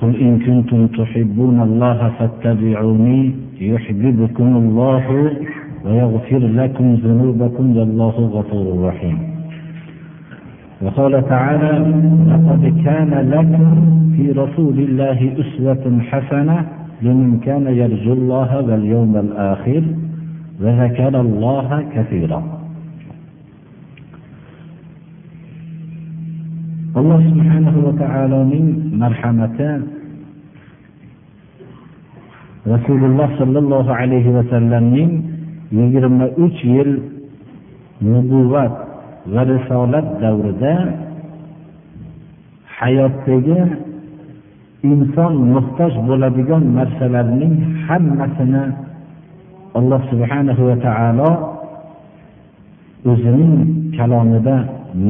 قل إن كنتم تحبون الله فاتبعوني يحببكم الله ويغفر لكم ذنوبكم والله غفور رحيم. وقال تعالى لقد كان لكم في رسول الله أسوة حسنة لمن كان يرجو الله واليوم الآخر وذكر الله كثيرا. Alloh subhanahu va taoloning marhamati rasululloh sollallohu alayhi vasallamning yigirma uch yil nubuvat va risolat davrida hayotdagi inson muhtoj bo'ladigan narsalarning hammasini alloh subhanahu va taolo o'zining kalomida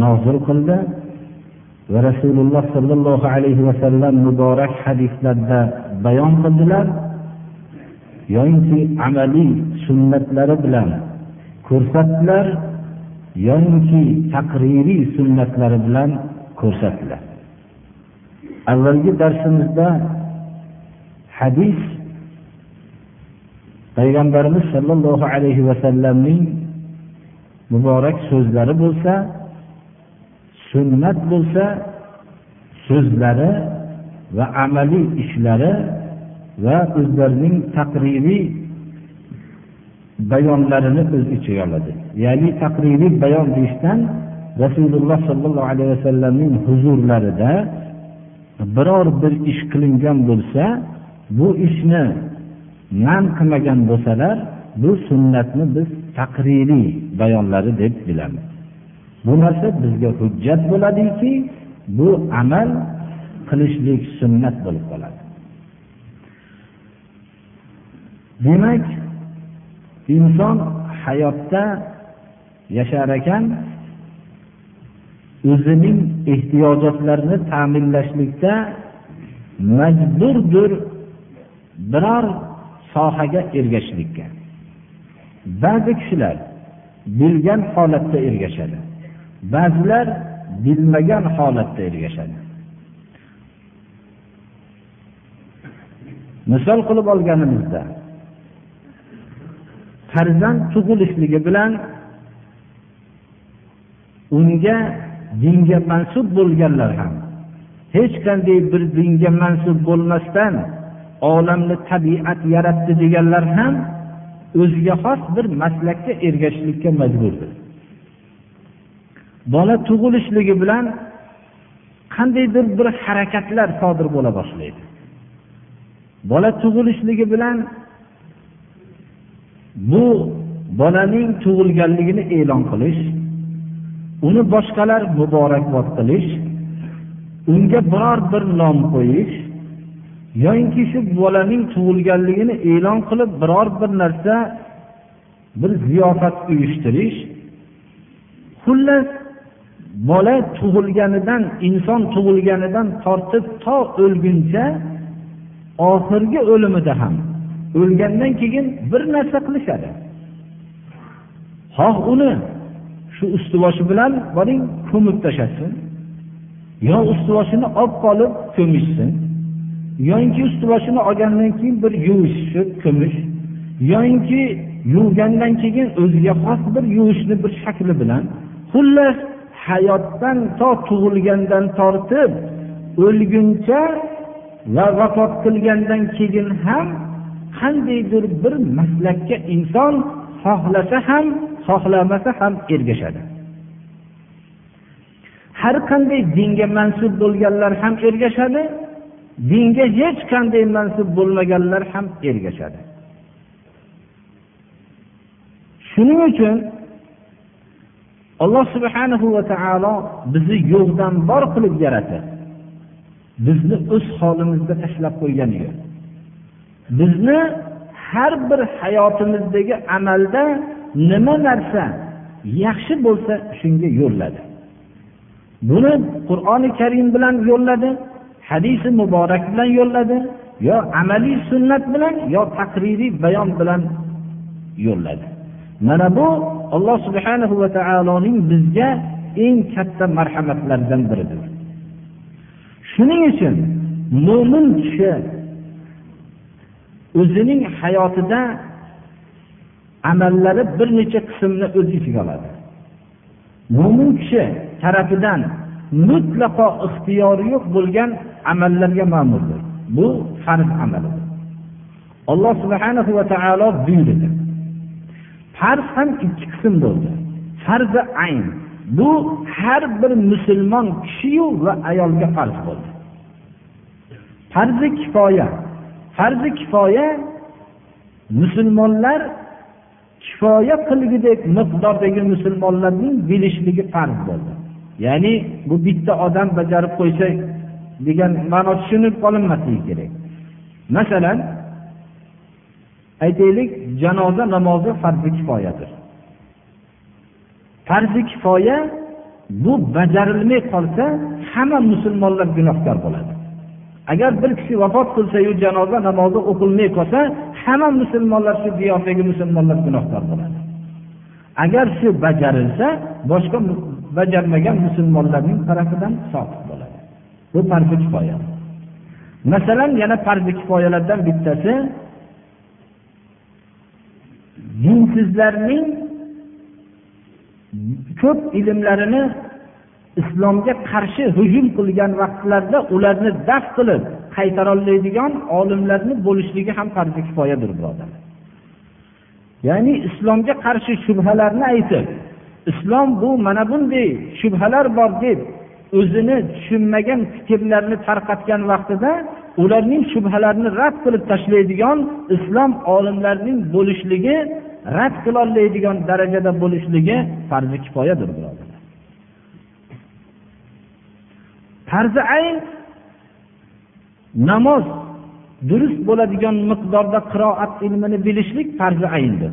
nozil qildi. Va rasululloh sollallohu alayhi vasallam muborak hadislarda bayon qildilar. Yoyinki amaliy sunnatlari bilan ko'rsatdilar yoyinki taqririy sunnatlari bilan ko'rsatdilar. Avvalgi darsimizda hadis payg'ambarimiz sollallohu alayhi vasallamning muborak so'zlari bo'lsa sunnat bo'lsa so'zlari va amaliy ishlari va o'zlarining taqririy bayonlarini o'z ichiga oladi. Ya'ni taqririy bayon deyishdan rasululloh sollallohu alayhi vasallamning huzurlarida biror bir ish qilingan bo'lsa bu ishni man qilmagan bo'lsalar bu sunnatni biz taqririy bayonlari deb bilamiz. Bu narsa bizga hujjat bo'ladiki bu amal qilishlik sunnat bo'lib qoladi. Demak inson hayotda yashar ekan o'zining ehtiyojotlarini ta'minlashlikda majburdir biror sohaga ergashishlikka. Ba'zi kishilar bilgan holatda ergashadi. Ba'zilar bilmagan holatda ergashadi misol qilib olganimizda farzand tug'ilishligi bilan unga dinga mansub bo'lganlar ham hech qanday bir dinga mansub bo'lmasdan olamni tabiat yaratdi deganlar ham o'ziga xos bir maslakka ergashishlikka majburdir. Bola tug'ilishligi bilan qandaydir bir harakatlar sodir bo'la boshlaydi. Bola tug'ilishligi bilan bu bolaning tug'ilganligini e'lon qilish uni boshqalar muborakbod qilish unga biror bir nom qo'yish yoyinki shu bolaning tug'ilganligini e'lon qilib biror bir narsa bir ziyofat uyushtirish xullas bola tug'ilganidan inson tug'ilganidan tortib to o'lguncha oxirgi o'limida ham o'lgandan keyin bir narsa qilishadi. Xoh uni shu usti boshi bilan boring ko'mib tashlasin. Yo ustiboshini olib qolib ko'mishsin. Yoyinki ustiboshini olgandan keyin bir yuvishni ko'mish. Yoyinki yuvgandan keyin o'ziga xos bir yuvishni bir shakli bilan. Xullas hayotdan to tug'ilgandan tortib o'lguncha va vafot qilgandan keyin ham qandaydir bir maslakka inson xohlasa ham xohlamasa ham ergashadi. Har qanday dinga mansub bo'lganlar ham ergashadi dinga hech qanday mansub bo'lmaganlar ham ergashadi. Shuning uchun alloh subhanahu va taolo bizni yo'qdan bor qilib yaratib bizni o'z holimizda tashlab qo'ygani yo'q bizni har bir hayotimizdagi amalda nima narsa yaxshi bo'lsa shunga yo'lladi. Buni qur'oni karim bilan yo'lladi hadisi muborak bilan yo'lladi yo amaliy sunnat bilan yo taqririy bayon bilan yo'lladi. Mana bu alloh subhanahu va taoloning bizga eng katta marhamatlaridan biridir. Shuning uchun mo'min kishi o'zining hayotida amallari bir necha qismni o'z ichiga oladi. Mo'min kishi tarafidan mutlaqo ixtiyori yo'q bo'lgan amallarga ma'murdir. Bu farz amalidir. Alloh subhanahu va taolo buyurdi. Farz ham ikki qism bo'ldi. Farzi ayn. Bu har bir musulmon kishiyu va ayolga farz bo'ldi. Farzi kifoya. Farzi kifoya musulmonlar kifoya qilgudek miqdordagi musulmonlarning bilishligi farz bo'ldi. Ya'ni bu bitta odam bajarib qo'ysa degan ma'no tushunib qolinmasligi kerak. Masalan aytaylik janoza namozi farzi kifoyadir. Farzi kifoya bu bajarilmay qolsa hamma musulmonlar gunohkor bo'ladi. Agar bir kishi vafot qilsayu janoza namozi o'qilmay qolsa hamma musulmonlar shu diyordagi musulmonlar gunohkor bo'ladi. Agar shu bajarilsa boshqa bajarmagan musulmonlarning tarafidan soqit bo'ladi. Bu farzi kifoya. Masalan yana farzi kifoyalardan bittasi dinsizlarning ko'p ilmlarini islomga qarshi hujum qilgan vaqtlarda ularni daf qilib qaytarolmaydigan olimlarni bo'lishligi ham farzi kifoyadir birodarlar ya'ni islomga qarshi shubhalarni aytib islom bu mana bunday shubhalar bor deb o'zini tushunmagan fikrlarni tarqatgan vaqtida ularning shubhalarini rad qilib tashlaydigan islom olimlarining bo'lishligi rad qilolmaydigan darajada bo'lishligi farzi kifoyadir birodarlar. Farzi ayn namoz durust bo'ladigan miqdorda qiroat ilmini bilishlik farzi ayndir.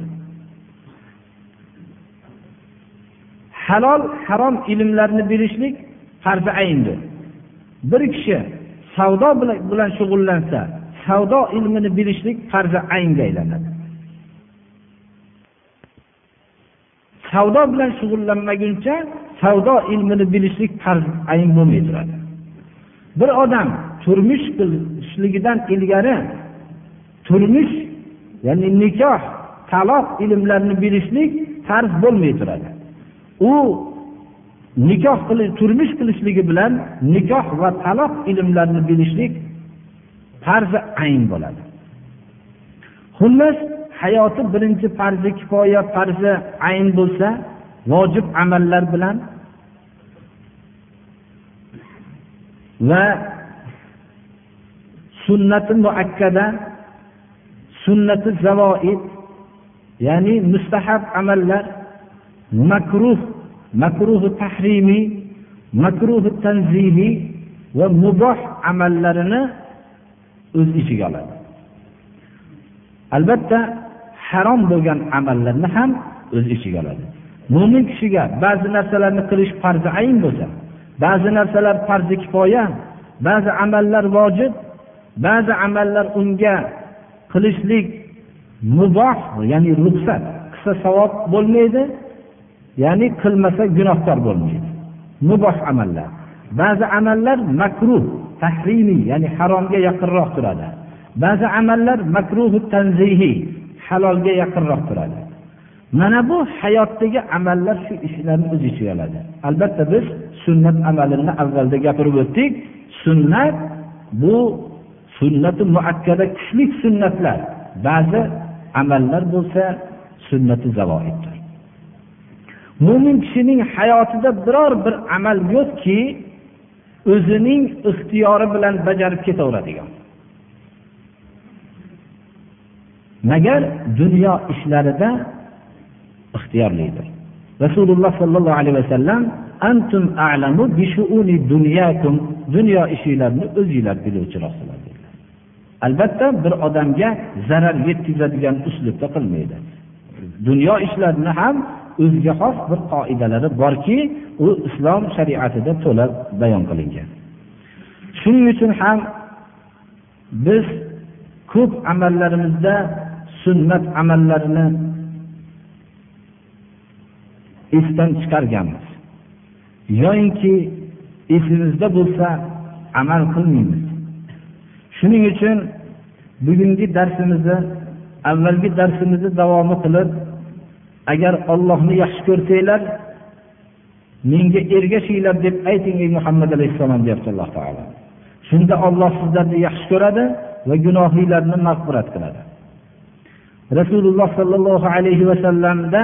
Halol harom ilmlarni bilishlik farzi ayndir. Bir kishi savdo bilan shug'ullansa savdo ilmini bilishlik farzi aynga aylanadi. Savdo bilan shug'ullanmaguncha savdo ilmini bilishlik farz ayn bo'lmay turadi. Bir odam turmush qilishligidan ilgari turmush ya'ni nikoh taloq ilmlarini bilishlik farz bo'lmay turadi. U nikoh turmush qilishligi bilan nikoh va taloq ilmlarini bilishlik farzi ayn bo'ladi. Xullas hayoti birinchi farzi kifoya farzi ayn bo'lsa vojib amallar bilan va sunnati muakkada sunnati zavoid ya'ni mustahab amallar makruh makruhi tahrimiy makruhi tanzimiy va muboh amallarini o'z ichiga oladi. Albatta harom bo'lgan amallarni ham o'z ichiga oladi. Mo'min kishiga ba'zi narsalarni qilish farzi ayn bo'lsa ba'zi narsalar farzi kifoya ba'zi amallar vojib ba'zi amallar unga qilishlik muboh ya'ni ruxsat qilsa savob bo'lmaydi. Ya'ni qilmasa gunohkor bo'lmaydi. Muboh amallar. Ba'zi amallar makruh tahrimiy ya'ni haromga yaqinroq turadi. Ba'zi amallar makruhi tanzihiy halolga yaqinroq turadi. Mana bu hayotdagi amallar shu ishlarni o'z ichiga oladi. Albatta biz sunnat amalini avvalda gapirib o'tdik. Sunnat bu sunnati muakkada kuchli sunnatlar. Ba'zi amallar bo'lsa sunnati zavoiddir mo'min kishining hayotida biror bir amal yo'qki o'zining ixtiyori bilan bajarib ketaveradigan. Magar dunyo ishlarida ixtiyorlidir. Rasululloh sollallohu alayhi vasallam antum a'lamu bi shu'uni dunyakum dunyo ishinglarni o'zinglar biluvchiroqsizlar albatta bir odamga zarar yetkazadigan uslubda qilmaydi. Dunyo ishlarini ham o'ziga xos bir qoidalari borki u islom shariatida to'la bayon qilingan. Shuning uchun ham biz ko'p amallarimizda sunnat amallarini esdan chiqarganmiz. Yoyinki esimizda bo'lsa amal qilmaymiz. Shuning uchun bugungi darsimizni avvalgi darsimizni davomi qilib agar ollohni yaxshi ko'rsanglar menga ergashinglar deb ayting ey muhammad alayhissalom deyapti alloh taolo. Shunda olloh sizlarni yaxshi ko'radi va gunohinglarni mag'firat qiladi. Rasululloh sollallohu alayhi vasallamda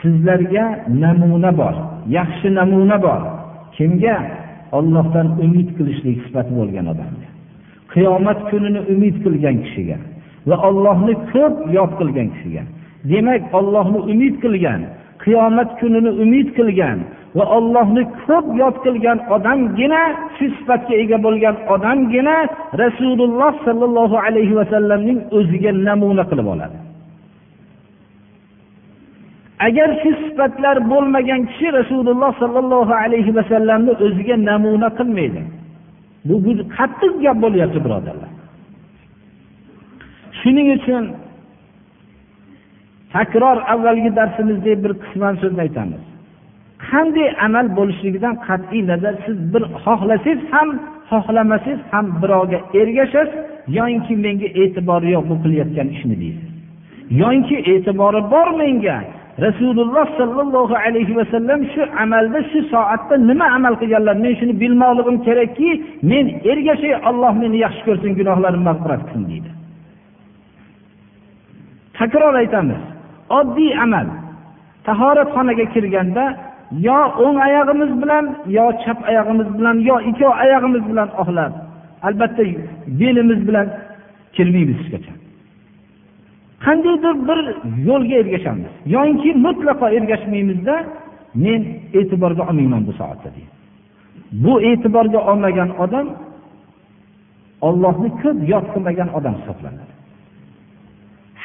sizlarga namuna bor yaxshi namuna bor. Kimga? Ollohdan umid qilishlik sifati bo'lgan odamga. Qiyomat kunini umid qilgan kishiga va ollohni ko'p yod qilgan kishiga. Demak ollohni umid qilgan qiyomat kunini umid qilgan va ollohni ko'p yod qilgan odamgina shu sifatga ega bo'lgan odamgina rasululloh sollallohu alayhi vasallamning o'ziga namuna qilib oladi. Agar shu sifatlar bo'lmagan kishi rasululloh sollallohu alayhi vasallamni o'ziga namuna qilmaydi. Bu qattiq gap bo'lyapti birodarlar. Shuning uchun takror avvalgi darsimizdek bir qisman so'zni aytamiz. Qanday amal bo'lishligidan qat'iy nazar siz bir xohlasangiz ham xohlamasangiz ham birovga ergashasiz yoinki menga e'tibori yo'q bu qilayotgan ishni deysiz. Yoinki e'tibori bor menga. Rasululloh sollallohu alayhi vasallam shu amalda shu soatda nima amal qilganlar? Men shuni bilmoqligim kerakki men ergashay olloh meni yaxshi ko'rsin gunohlarimni mag'firat qilsin deydi. Takror aytamiz. Oddiy amal. Tahoratxonaga kirganda yo o'ng oyog'imiz bilan yo chap oyog'imiz bilan yo ikkov oyog'imiz bilan oxlab albatta belimiz bilan kirmaymiz hech qandaydir bir yo'lga ergashamiz. Yoinki mutlaqo ergashmaymizda men e'tiborga olmayman bu soatda deydi. Bu e'tiborga olmagan odam ollohni ko'p yod qilmagan odam hisoblanadi.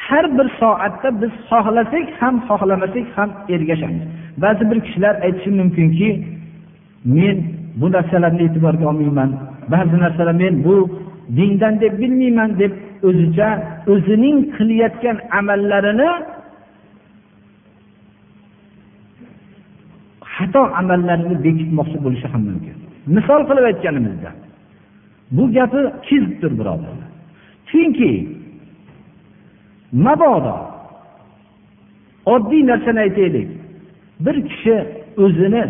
Har bir soatda biz xohlasak ham xohlamasak ham ergashamiz. Ba'zi bir kishilar aytishi mumkinki men bu narsalarni e'tiborga olmayman. Ba'zi narsalar men bu dindan deb bilmayman deb o'zicha o'zining qilayotgan amallarini xato amallarini bekitmoqchi bo'lishi ham mumkin. Misol qilib aytganimizda bu gapi kizibdir birodarlar. Chunki mabodo. Oddiy narsani aytaylik. Bir kishi o'zini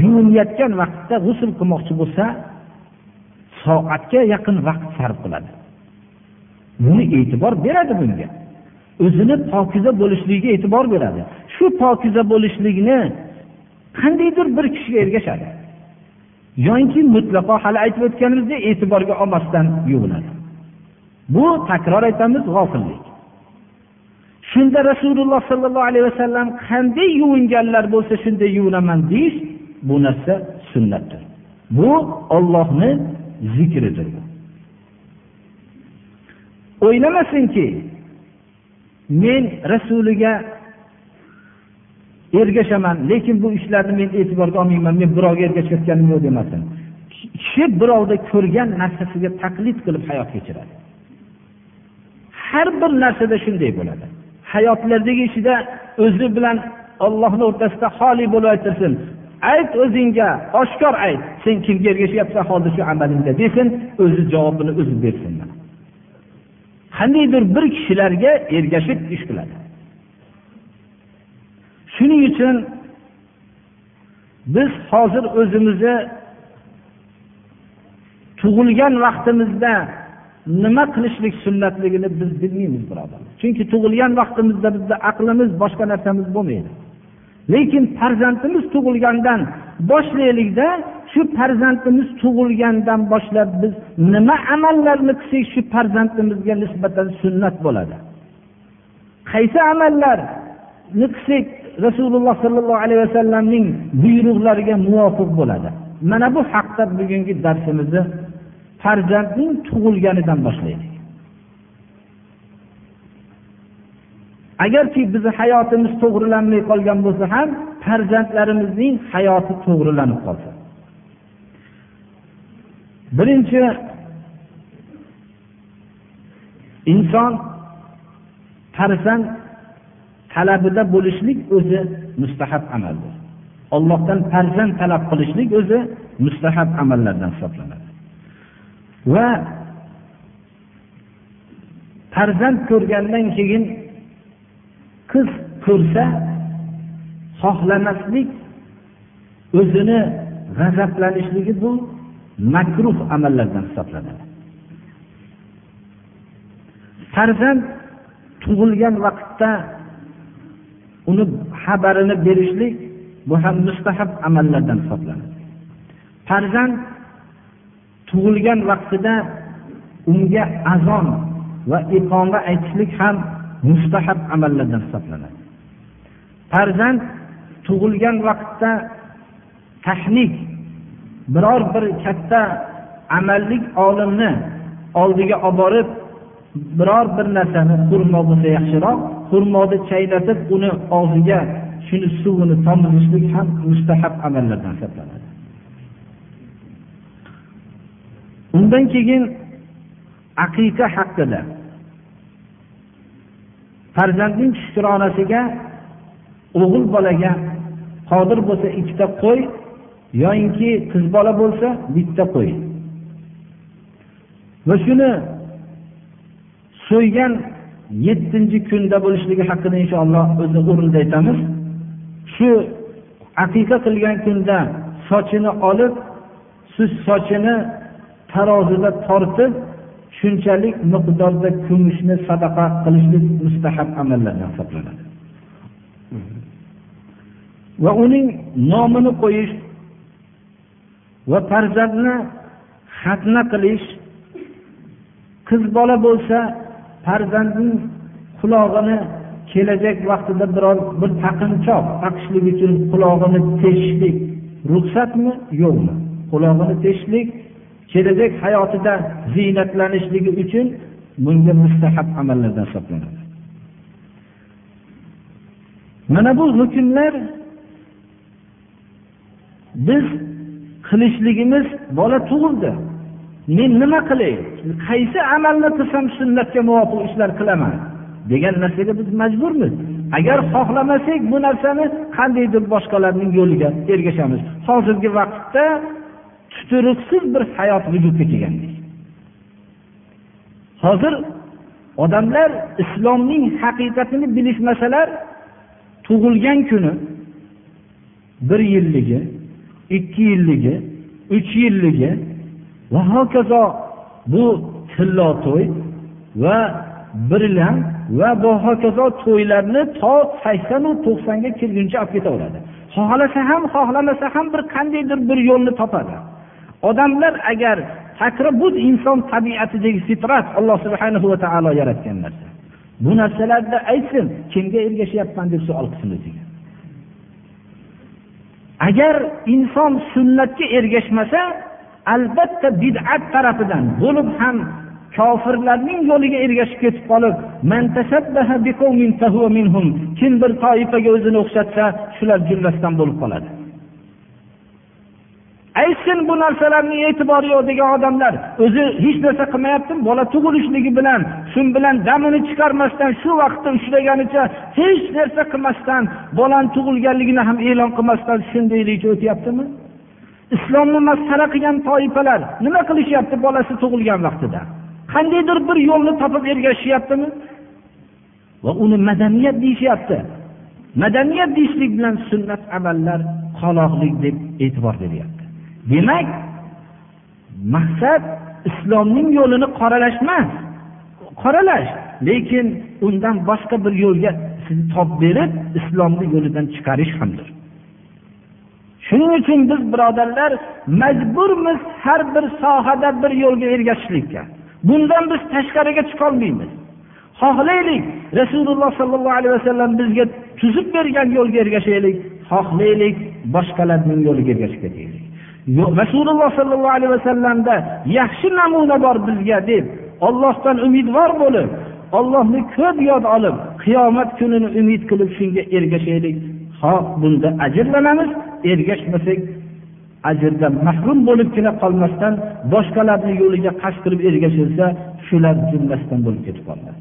yuvinayotgan vaqtda g'usul qilmoqchi bo'lsa soatga yaqin vaqt sarf qiladi. Buni e'tibor beradi bunga. O'zini pokiza bo'lishligiga e'tibor beradi. Shu pokiza bo'lishlikni qandaydir bir kishiga ergashadi. Yoinki mutlaqo hali aytib o'tganimizdek e'tiborga olmasdan yuvinadi. Bu takror aytamiz g'ofillik. Shunda rasululloh sollallohu alayhi vasallam qanday yuvinganlar bo'lsa shunday yuvinaman deyish bu narsa sunnatdir. Bu ollohni zikridir o'ylamasinki men rasuliga ergashaman lekin bu ishlarni men e'tiborga olmayman men birovga ergashayotganim yo'q demasin. Kishi birovda ko'rgan narsasiga taqlid qilib hayot kechiradi. Har bir narsada shunday bo'ladi. Hayotlardagi ishida o'zi bilan ollohni o'rtasida xoli bo'lib aytirsin ayt o'zingga oshkor ayt. Sen kimga ergashyapsan hozir shu amalingda desin o'zi javobini o'zi bersin qandaydir bir kishilarga ergashib ish qiladi. Shuning uchun biz hozir o'zimizni tug'ilgan vaqtimizda nima qilishlik sunnatligini biz bilmaymiz birodarlar chunki tug'ilgan vaqtimizda bizda aqlimiz boshqa narsamiz bo'lmaydi. Lekin farzandimiz tug'ilgandan boshlaylikda shu farzandimiz tug'ilgandan boshlab biz nima amallarni qilsak shu farzandimizga nisbatan sunnat bo'ladi? Qaysi amallarni qilsak rasululloh sollallohu alayhi vasallamning buyruqlariga muvofiq bo'ladi? Mana bu haqda bugungi darsimizni farzandning tug'ilganidan boshlaylik agarki bizni hayotimiz to'g'rilanmay qolgan bo'lsa ham farzandlarimizning hayoti to'g'rilanib qolsa. Birinchi inson farzand talabida bo'lishlik o'zi mustahab amaldir. Ollohdan farzand talab qilishlik o'zi mustahab amallardan hisoblanadi. Va farzand ko'rgandan keyin qiz ko'rsa xohlamaslik o'zini g'azablanishligi bu makruh amallardan hisoblanadi. Farzand tug'ilgan vaqtda uni xabarini berishlik bu ham mustahab amallardan hisoblanadi. Farzand tug'ilgan vaqtida unga azon va iqoma aytishlik ham mustahab amallardan hisoblanadi. Farzand tug'ilgan vaqtda tahnik biror bir katta amallik olimni oldiga olib borib biror bir narsani xurmo bo'lsa yaxshiroq xurmoni chaynatib uni og'ziga shuni suvini tomizishlik ham mustahab amallardan hisoblanadi. Undan keyin aqiqa haqida farzandning shukronasiga o'g'il bolaga qodir bo'lsa ikkita qo'y yoyinki qiz bola bo'lsa bitta qo'y. Va shuni so'ygan yettinchi kunda bo'lishligi haqida inshaalloh o'zi o'rinda aytamiz. Shu aqiqa qilgan kunda sochini olib siz sochini tarozida tortib shunchalik miqdorda kumushni sadaqa qilishlik mustahab amallardan hisoblanadi. Va uning nomini qo'yish va farzandni xatna qilish qiz bola bo'lsa farzandning qulog'ini kelajak vaqtida biror bir taqinchoq taqishlik uchun qulog'ini teshishlik ruxsatmi yo'qmi? Qulog'ini teshishlik kelajak hayotida ziynatlanishligi uchun bunga mustahab amallardan hisoblanadi. Mana bu hukmlar biz qilishligimiz bola tug'ildi. Men nima qilay? Qaysi amalni qilsam sunnatga muvofiq ishlar qilaman? Degan narsaga biz majburmiz. Agar xohlamasak bu narsani qandaydir boshqalarning yo'liga ergashamiz? Hozirgi vaqtda tuturuqsiz bir hayot vujudga kelgandek hozir odamlar islomning haqiqatini bilishmasalar tug'ilgan kuni bir yilligi ikki yilligi uch yilligi va hokazo bu tillo to'y va birlam va bu hokazo to'ylarni to saksonu to'qsonga kirguncha olib ketaveradi. Xohlasa ham xohlamasa ham bir qandaydir bir yo'lni topadi. Odamlar agar takra bu inson tabiatidagi fitrat alloh subhanahu va taolo yaratgan narsa. Bu narsalarda aytsin kimga ergashyapman deb savol qilsin o'ziga agar inson sunnatga ergashmasa albatta bid'at tarafidan bo'lib ham kofirlarning yo'liga ergashib ketib qolib kim bir toifaga o'zini o'xshatsa shular jumlasidan bo'lib qoladi. Aytsin bu narsalarni e'tibori yo'q degan odamlar. O'zi hech narsa qilmayapti bola tug'ilishligi bilan shu bilan damini chiqarmasdan shu vaqtda ushlaganicha hech narsa qilmasdan bolani tug'ilganligini ham e'lon qilmasdan shundaylikcha o'tyaptimi? Islomni masxara qilgan toifalar nima qilishyapti bolasi tug'ilgan vaqtida? Qandaydir bir yo'lni topib ergashishyaptimi va uni madaniyat deyishyapti. Madaniyat deyishlik bilan sunnat amallar qoloqlik deb e'tibor beryapti. Demak maqsad islomning yo'lini qoralash emas. Qoralash. Lekin undan boshqa bir yo'lga sizni topib berib islomni yo'lidan chiqarish hamdir. Shuning uchun biz birodarlar majburmiz har bir sohada bir yo'lga ergashishlikka. Bundan biz tashqariga chiqolmaymiz. Xohlaylik rasululloh sollallohu alayhi vasallam bizga tuzib bergan yo'lga ergashaylik xohlaylik boshqalarning yo'liga ergashib ketaylik. Rasululloh sollallohu alayhi vasallamda yaxshi namuna bor bizga deb ollohdan umidvor bo'lib ollohni ko'p yod olib qiyomat kunini umid qilib shunga ergashaylik. Ho bunda ajrlanamiz ergashmasak ajrdan mahrum bo'libgina qolmasdan boshqalarni yo'liga qasd qilib ergashilsa shular jumlasidan bo'lib ketib qoladi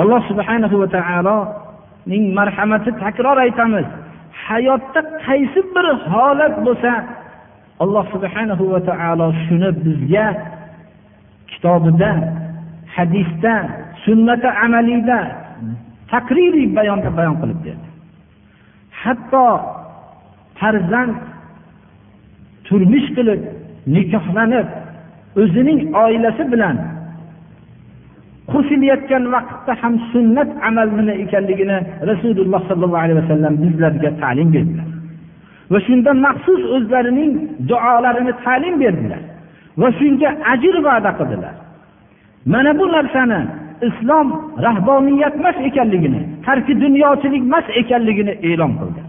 alloh subhanahu va taolo ning marhamati takror aytamiz. Hayotda qaysi bir holat bo'lsa alloh subhanahu va taolo shuni bizga kitobida hadisda sunnati amaliyda taqririy bayonda bayon qilib berdi. Hatto farzand turmush qilib nikohlanib o'zining oilasi bilan qo'shilayotgan vaqtda ham sunnat amal nima ekanligini rasululloh sollallohu alayhi vasallam bizlarga ta'lim berdilar. Va shunda maxsus o'zlarining duolarini ta'lim berdilar va shunga ajr va'da qildilar. Mana bu narsani islom rahboniyat emas ekanligini tarki dunyochilik emas ekanligini e'lon qildi.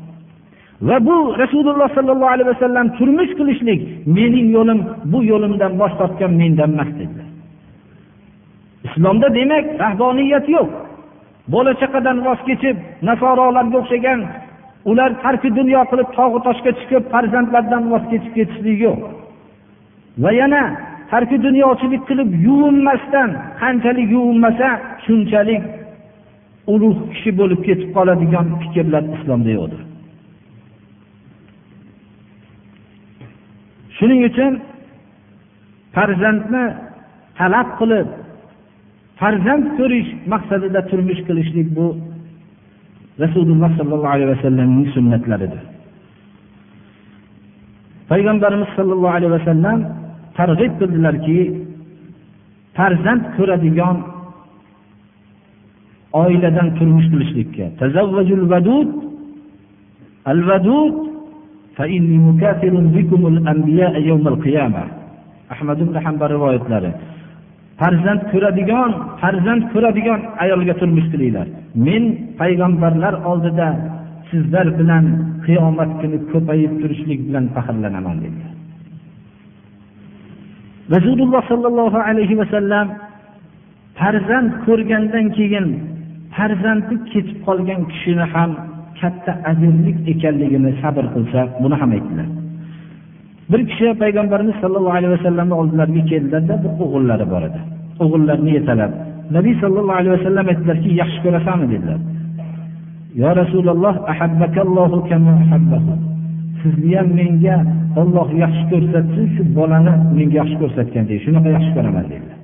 Va bu rasululloh sollallohu alayhi vasallam turmush qilishlik mening yo'lim bu yo'limdan bosh tortgan mendan emas dedilar. Islomda demak rahboniyat yo'q. Bola chaqadan voz kechib nasorolarga o'xshagan ular tarki dunyo qilib tog'u toshga chiqib farzandlardan voz kechib ketishlik yo'q. Va yana tarki dunyochilik qilib yuvinmasdan qanchalik yuvinmasa shunchalik ulug' kishi bo'lib ketib qoladigan fikrlar islomda yo'qdir. Shuning uchun farzandni talab qilib farzand ko'rish maqsadida turmush qilishlik bu rasululloh sollallohu alayhi vasallamning sunnatlaridir. Payg'ambarimiz sollallohu alayhi vasallam targ'ib qildilarki farzand ko'radigan oiladan turmush qilishlikka. Al vadud ahmad ibn hambal rivoyatlari farzand ko'radigan farzand ko'radigan ayolga turmush qilinglar men payg'ambarlar oldida sizlar bilan qiyomat kuni ko'payib turishlik bilan faxrlanaman dedilar. Rasululloh sollallohu alayhi vasallam farzand ko'rgandan keyin farzandi ketib qolgan kishini ham katta ajrlik ekanligini sabr qilsa buni ham aytdilar. Bir kishi payg'ambarimiz sollallohu alayhi vasallamni oldilariga keldilarda bir o'g'illari bor edi. O'g'illarini yetalab nabiy sollallohu alayhi vasallam aytdilarki yaxshi ko'rasanmi dedilar. Yo rasululloh sizni ham menga olloh yaxshi ko'rsatsin shu bolani menga yaxshi ko'rsatgan deydi. Shunaqa yaxshi ko'raman dedilar.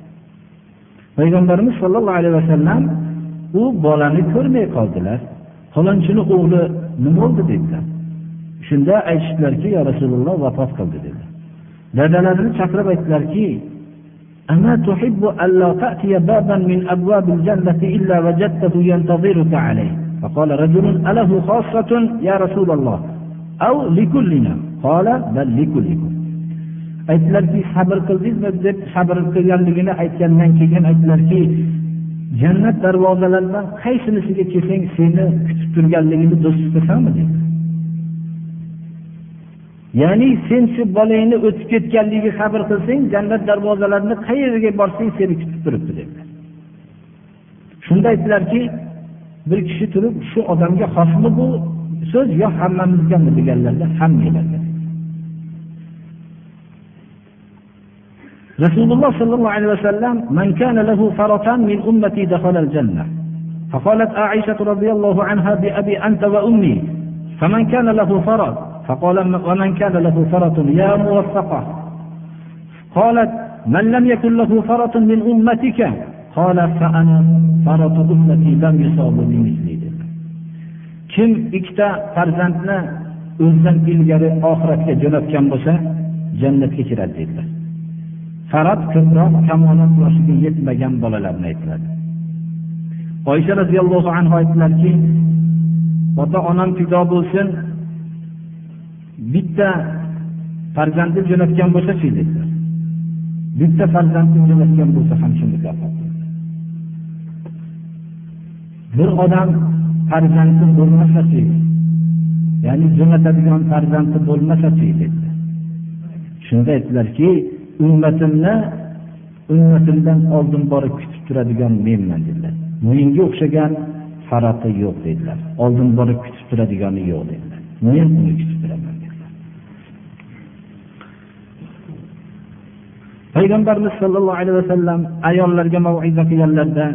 Payg'ambarimiz sollallohu alayhi vasallam u bolani ko'rmay qoldilar. Falonchini o'g'li nima bo'ldi dedilar. shunda aytishdilarki yo rasululloh vafot qildi dedi dadalarini chaqirib aytdilarki أما تحب ألا تأتي بابا من أبواب الجنة إلا وجدته ينتظرك عليه فقال رجل أله خاصة يا رسول الله أو لكلنا قال بل لكلكم aytdilarki sabr qildingizmi deb sabr qilganligini aytgandan keyin aytdilarki jannat darvozalaridan qaysinisiga kelsang seni kutib turganligini do'st tutasanmi dedi ya'ni sen shu bolangni o'tib ketganligiga sabr qilsang jannat darvozalarini qayerga borsang seni kutib turibdi dedilar shunda aytdilarki bir kishi turib shu odamga xosmi bu so'z yo hammamizgami deganlarda hammanglarga rasululloh sollallohu alayhi vasallam man kana lahu faratan min ummati dakhala al-jannah فقالت عائشة رضي الله عنها بأبي أنت وأمي فمن كان له فرط فقال ومن كان له فرط يا موفقة قالت من لم يكن له فرط من أمتك قال فأنا فرط أمتي لم يصاب بمثلي kim ikkita farzandni o'zidan ilgari oxiratga jo'natgan bo'lsa jannatga kiradi dedilar farod ko'proq kamonat yoshiga yetmagan bolalarni aytiladi oysha roziyallohu anhu aytdilarki ota onam fido bo'lsin bitta farzandni jo'natgan bo'lsachi dedilar. Bitta farzandni jo'natgan bo'lsa ham shu mukofot bir odam farzandi bo'lmasachi ya'ni jo'natadigan farzandi bo'lmasachi dedilar shunda aytdilarki ummatimni ummatimdan oldin borib kutib turadigan menman dedilar. Menga o'xshagan farati yo'q dedilar. Oldin borib kutib turadigani yo'q dedilar. Men uni kutib turaman dedilar payg'ambarimiz sollallohu alayhi vasallam ayollarga mav'iza qilganlarida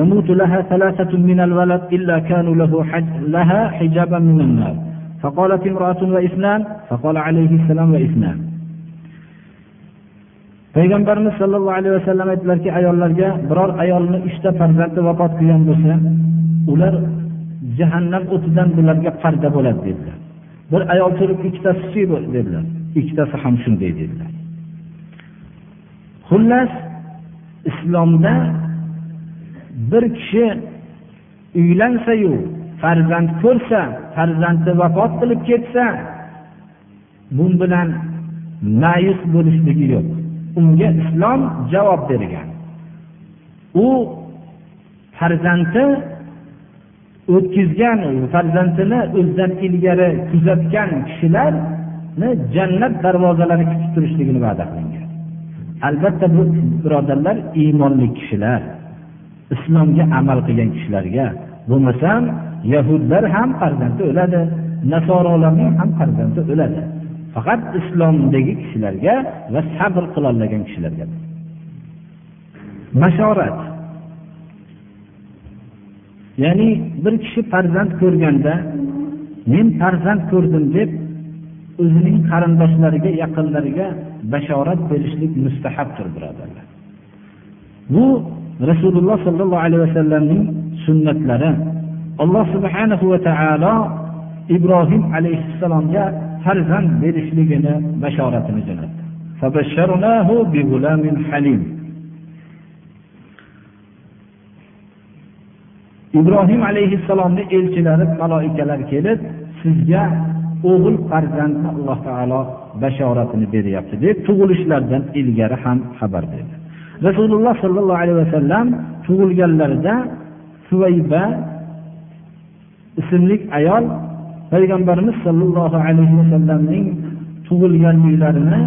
يموت لها ثلاثة من الولد إلا كانوا له حج لها حجابا من النار فقالت امرأة وإثنان فقال عليه السلام وإثنان payg'ambarimiz sollallohu alayhi vasallam aytdilarki ayollarga biror ayolni uchta farzandi vafot qilgan bo'lsa ular jahannam o'tidan bularga parda bo'ladi dedilar bir ayol turib ikkitasi dedilar Ikkitasi ham shunday dedilar. Xullas islomda bir kishi uylansayu farzand ko'rsa farzandi vafot qilib ketsa bu bilan ma'yus bo'lishligi yo'q. Unga islom javob bergan. U farzandi o'tkazgan farzandini o'zidan ilgari kuzatgan kishilar jannat darvozalari kutib turishligini va'da qilingan. Albatta bu birodarlar iymonli kishilar islomga amal qilgan kishilarga bo'lmasam yahudlar ham farzandi o'ladi nasorolarning ham farzandi o'ladi. Faqat islomdagi kishilarga va sabr qilolmagan kishilarga. Mashorat ya'ni bir kishi farzand ko'rganda men farzand ko'rdim deb o'zining qarindoshlariga yaqinlariga bashorat berishlik mustahabdir birodarlar. Bu rasululloh sollallohu alayhi vasallamning sunnatlari. Alloh subhanahu va taolo ibrohim alayhissalomga farzand berishligini bashoratini jo'natdi. Ibrohim alayhissalomni elchilari maloikalar kelib sizga o'g'il farzandni alloh taolo bashoratini beryapti deb tug'ilishlaridan ilgari ham xabar berdi. Rasululloh sollallohu alayhi vasallam tug'ilganlarida suvayba ismli ayol payg'ambarimiz sollallohu alayhi vasallamning tug'ilganliklarini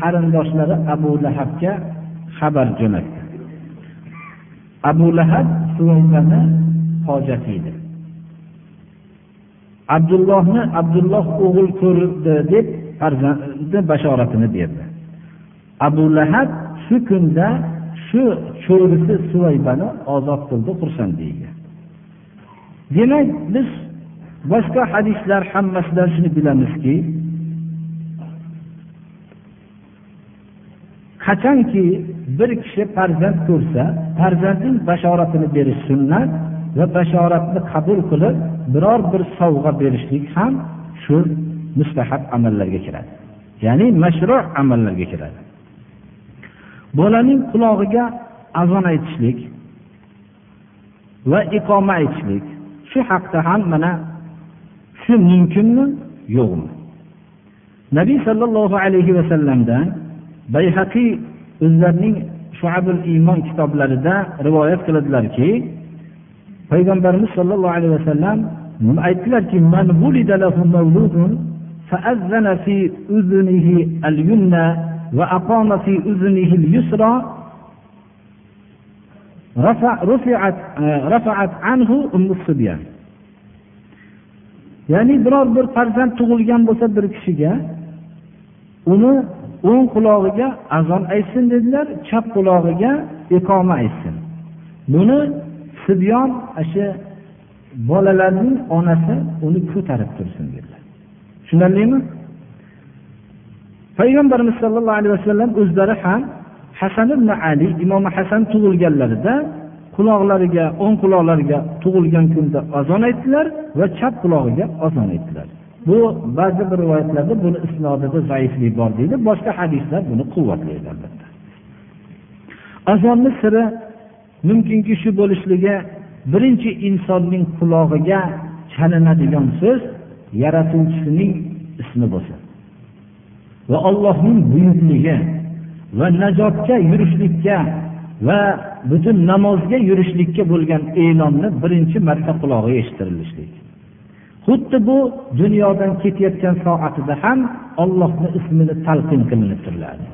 qarindoshlari abu lahabga xabar jo'natdi. Abu lahab suvaybani hojati edi. Abdullohni abdulloh o'g'il ko'rdi deb farzandni bashoratini berdi. Abu lahab shu kunda shu cho'risi suvaybani ozod qildi xursandligiga demak biz boshqa hadislar hammasidan shuni bilamizki qachonki bir kishi farzand ko'rsa farzandning bashoratini berish sunnat va bashoratni qabul qilib biror bir sovg'a berishlik ham shu mustahab amallarga kiradi. Ya'ni mashru amallarga kiradi. Bolaning qulog'iga azon aytishlik va iqoma aytishlik shu haqda ham mana shu mumkinmi? Yo'qmi? Nabiy sollallohu alayhi vasallamdan bayhaqiy o'zlarining shuabul iymon kitoblarida rivoyat qiladilarki payg'ambarimiz sollallohu alayhi vasallam aytdilarki فأذن في أذنه اليمنى وأقام في أذنه اليسرى رفع رفعت رفعت عنه أم الصبيان ya'ni biror bir farzand tug'ilgan bo'lsa bir kishiga uni o'ng qulog'iga azon aytsin dedilar chap qulog'iga iqoma aytsin buni sibyon shu bolalarning onasi uni ko'tarib tursin dedilar. Tushunarlimi? Payg'ambarimiz sollallohu alayhi vasallam o'zlari ham hasan ibn ali imom hasan tug'ilganlarida quloqlariga o'ng quloqlariga tug'ilgan kunda azon aytdilar va chap qulog'iga azon aytdilar. Bu ba'zi bir rivoyatlarda buni isnodida zaiflik bor deydi boshqa hadislar buni quvvatlaydi albatta. Azonni siri mumkinki shu bo'lishligi birinchi insonning qulog'iga chalinadigan so'z yaratuvchisining ismi bo'lsin va Allohning buyukligi va najotga yurishlikka va butun namozga yurishlikka bo'lgan e'lonni birinchi marta qulog'iga eshittirilishlik xuddi bu dunyodan ketayotgan soatida ham ollohni ismini talqin qilinib turiladi.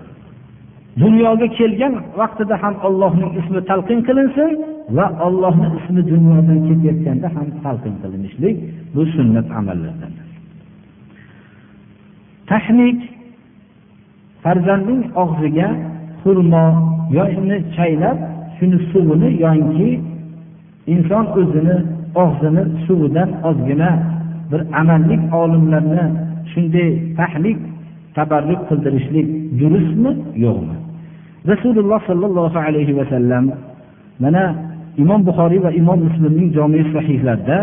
Dunyoga kelgan vaqtida ham Allohning ismi talqin qilinsin va Allohning ismi dunyodan ketayotganda ham talqin qilinishlik bu sunnat amallardan. Tahnik farzandning og'ziga xurmo yoki chaylab shuni suvini yoki inson o'zini og'zini suvidan ozgina bir amallik olimlarni shunday tahlik tabarruk qildirishlik durustmi yo'qmi? Rasululloh sollallohu alayhi vasallam mana imom buxoriy va imom muslimning jomi sahihlarida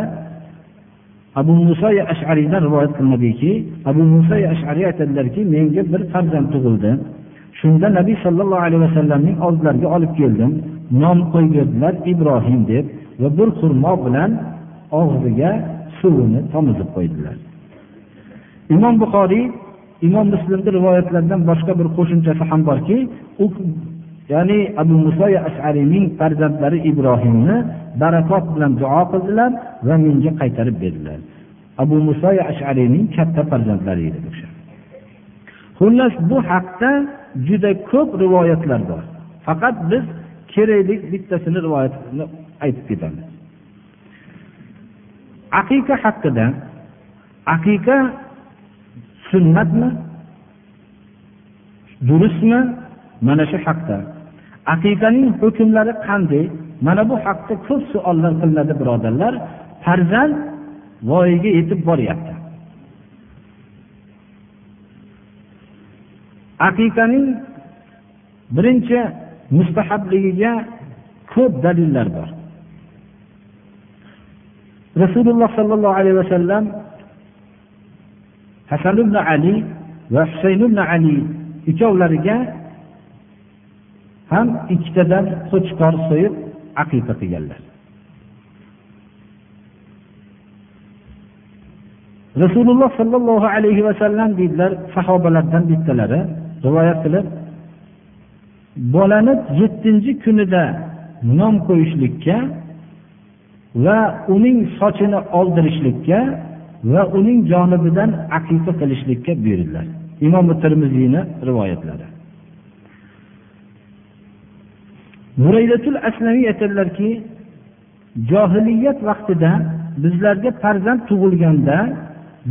abu muso ashariydan rivoyat qilinadiki abu muso ashariy aytadilarki menga bir farzand tug'ildi. Shunda nabiy sollallohu alayhi vasallamning oldilariga olib keldim. Nom qo'ygandilar ibrohim deb va bir xurmo bilan og'ziga suvini tomizib qo'ydilar. Imom buxoriy imom muslimni rivoyatlaridan boshqa bir qo'shimchasi ham borki ya'ni abu muso ashariyning farzandlari ibrohimni barakot bilan duo qildilar va menga qaytarib berdilar. Abu muso ashariyning katta farzandlari edi xullas bu haqda juda ko'p rivoyatlar bor. Faqat biz kerakli bittasini rivoyatini aytib ketamiz. Aqiqa haqida aqiqa sunnatmi durustmi mana shu haqda. Aqiqaning hukmlari qanday? Mana bu haqda ko'p savollar qilinadi birodarlar. Farzand voyaga yetib boryapti. Aqiqaning birinchi mustahabligiga ko'p dalillar bor. Rasululloh sollallohu alayhi vasallam hasan ibn ali va husayn ibn ali ikkovlariga ham ikkitadan qo'chqor so'yib aqiqa qilganlar. Rasululloh sollallohu alayhi vasallam deydilar sahobalardan bittalari rivoyat qilib bolani yettinchi kunida nom qo'yishlikka va uning sochini oldirishlikka va uning jonibidan aqiqa qilishlikka buyurdilar. Imom termiziyni rivoyatlari. Muraydatul aslamiy aytadilarki johiliyat vaqtida bizlarga farzand tug'ilganda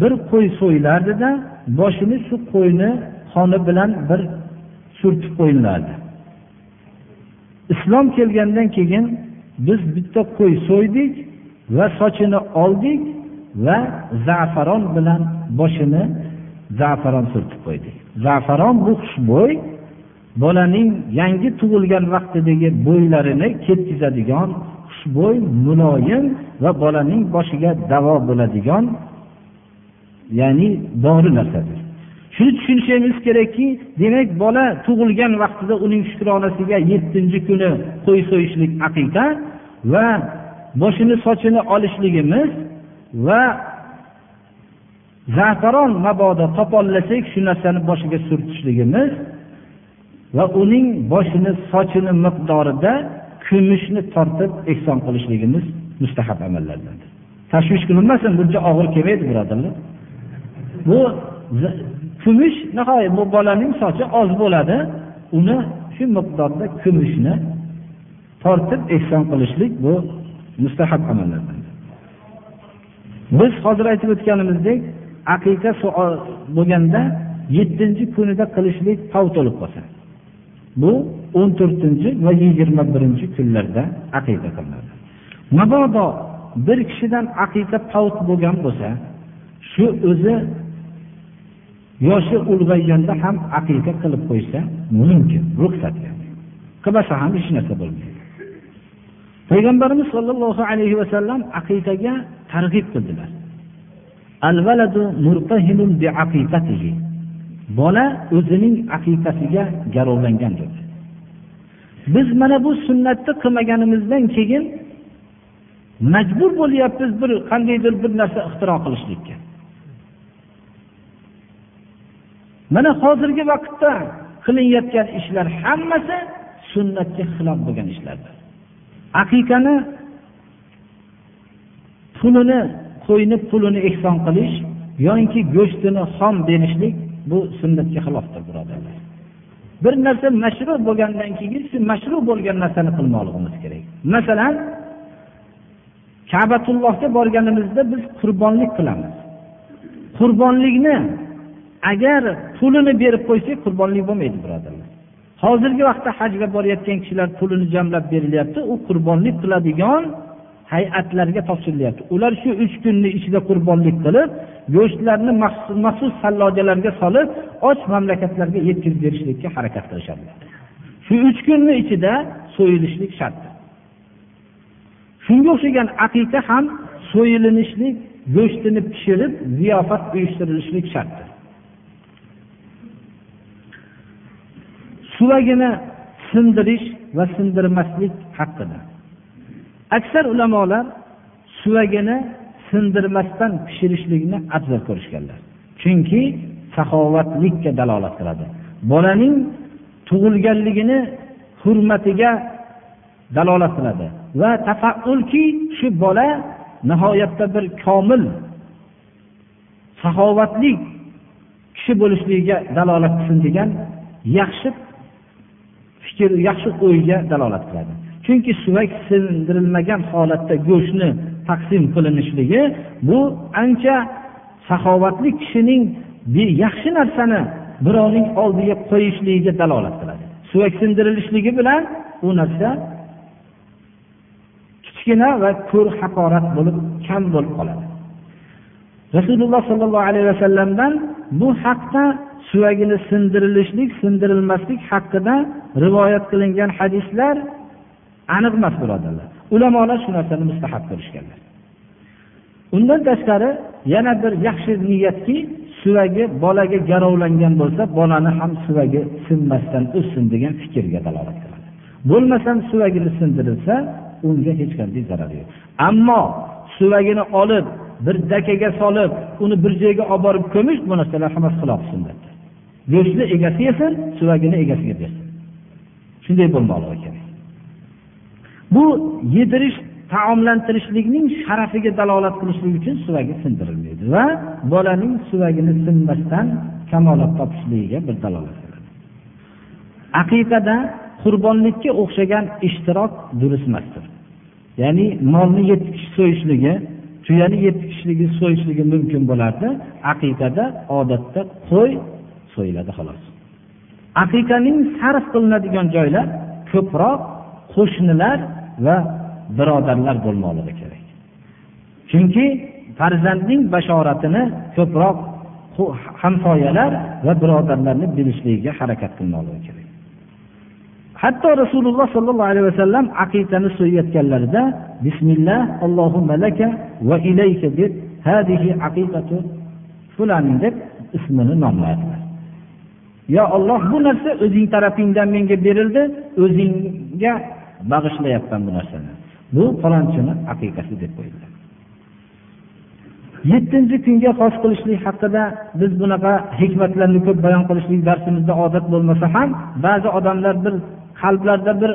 bir qo'y so'yilardida boshini shu qo'yni qoni bilan bir surtib qo'yilardi islom kelgandan keyin biz bitta qo'y so'ydik va sochini oldik va zafaron bilan boshini zafaron surtib qo'ydik. Zafaron bu xushbo'y bolaning yangi tug'ilgan vaqtidagi bo'ylarini ketkizadigan xushbo'y muloyim va bolaning boshiga davo bo'ladigan ya'ni dori narsadir. Shuni tushunishimiz kerakki demak bola tug'ilgan vaqtida uning shukronasiga yettinchi kuni qo'y so'yishlik aqiqa va boshini sochini olishligimiz va zafaron mabodo topollasak shu narsani boshiga surtishligimiz va uning boshini sochini miqdorida kumushni tortib ehson qilishligimiz mustahab amallardandir tashvish qilinmasin buncha og'ir kelmaydi birodarlar. Bu kumush nihoyat bu bolaning sochi oz bo'ladi. Uni shu miqdorda kumushni tortib ehson qilishlik bu mustahab amallardan. Biz hozir aytib o'tganimizdek aqiqa bo'lganda yettinchi kunida qilishlik favt bo'lib qolsa. Bu o'n to'rtinchi va yigirma birinchi kunlarda aqida qilinadi. Mabodo bir kishidan aqida favt bo'lgan bo'lsa shu o'zi yoshi ulg'ayganda ham aqiqa qilib qo'ysa mumkin ruxsat qilmasa ham hech narsa bo'lmaydi. Payg'ambarimiz sollallohu alayhi vasallam aqiqaga targ'ib qildilar. Bola o'zining aqiqasiga garovlangan dedi biz mana bu sunnatni qilmaganimizdan keyin majbur bo'lyapmiz bir qandaydir bir narsa ixtiro qilishlikka. Mana hozirgi vaqtda qilinayotgan ishlar hammasi sunnatga xilof bo'lgan ishlardir. Aqiqani pulini qo'yni pulini ehson qilish yoki go'shtini xom berishlik bu sunnatga xilofdir birodarlar. Bir narsa mashru bo'lgandan keyin shu mashru bo'lgan narsani qilmoqligimiz kerak. Masalan kabatullohga borganimizda biz qurbonlik qilamiz. Qurbonlikni agar pulini berib qo'ysak qurbonlik bo'lmaydi birodarlar. Hozirgi vaqtda hajga borayotgan kishilar pulini jamlab berilyapti u qurbonlik qiladigan hay'atlarga topshirilyapti. Ular shu uch kunni ichida qurbonlik qilib go'shtlarni maxsus sallojalarga solib och mamlakatlarga yetkazib berishlikka harakat qilishadilar shu uch kunni ichida so'yilishlik shart. Shunga o'xshagan aqiqa ham so'yilinishlik go'shtini pishirib ziyofat uyushtirilishlik shartdir suvagini sindirish va sindirmaslik haqida aksar ulamolar suvagini sindirmasdan pishirishlikni afzal ko'rishganlar. Chunki saxovatlikka dalolat qiladi. Bolaning tug'ilganligini hurmatiga dalolat qiladi. Va tafaulki shu bola nihoyatda bir komil saxovatli kishi bo'lishligiga dalolat qilsin degan yaxshi fikr yaxshi o'yga dalolat qiladi. Chunki suvak sindirilmagan holatda go'shtni taqsim qilinishligi bu ancha saxovatli kishining yaxshi narsani birovning oldiga qo'yishligiga dalolat qiladi. Suvak sindirilishligi bilan u narsa kichkina va ko'r haqorat bo'lib kam bo'lib qoladi. Rasululloh sollallohu alayhi vasallamdan bu haqda suvagini sindirilishlik sindirilmaslik haqida rivoyat qilingan hadislar aniq emas birodarlar. Ulamolar shu narsani mustahab ko'rishganlar. Undan tashqari yana bir yaxshi niyatki suvagi bolaga garovlangan bo'lsa bolani ham suvagi sinmasdan o'ssin degan fikrga dalolat qiladi. Bo'lmasam suvagini sindirilsa unga hech qanday zarari yo'q. Ammo suvagini olib bir dakaga solib uni bir joyga olib borib ko'mish bu narsalar hammasi xilof sunnatdir. Go'shtni egasi yesin suvagini egasiga bersin. Shunday bo'lmoqligi kerak. Bu yedirish taomlantirishlikning sharafiga dalolat qilishlik uchun suvagi sindirilmaydi va bolaning suvagini sinmasdan kamolat topishligiga bir dalolat qiladi aqiqada qurbonlikka o'xshagan ishtirok durust emasdir. Ya'ni molni yetti kishi so'yishligi tuyani yetti kishligi so'yishligi mumkin bo'lardi. Aqiqada odatda qo'y so'yiladi xolos. Aqiqaning sarf qilinadigan joylar ko'proq qo'shnilar va birodarlar bo'lmoqligi kerak. Chunki farzandning bashoratini ko'proq hamsoyalar va birodarlarni bilishligiga harakat qilmoqligi kerak. Hatto rasululloh sollallohu alayhi vasallam aqiqani so'yayotganlarida bismillah allohumma laka va ilayka deb hadihi aqiqatu fulanin deb ismini nomladilar yo olloh bu narsa o'zing tarafingdan menga berildi o'zingga bag'ishlayapman bu narsani. Bu falonchini aqiqasi deb qo'yildi. Yettinchi kunga xos qilishlik haqida biz bunaqa hikmatlarni ko'p bayon qilishlik darsimizda odat bo'lmasa ham ba'zi odamlar bir qalblarda bir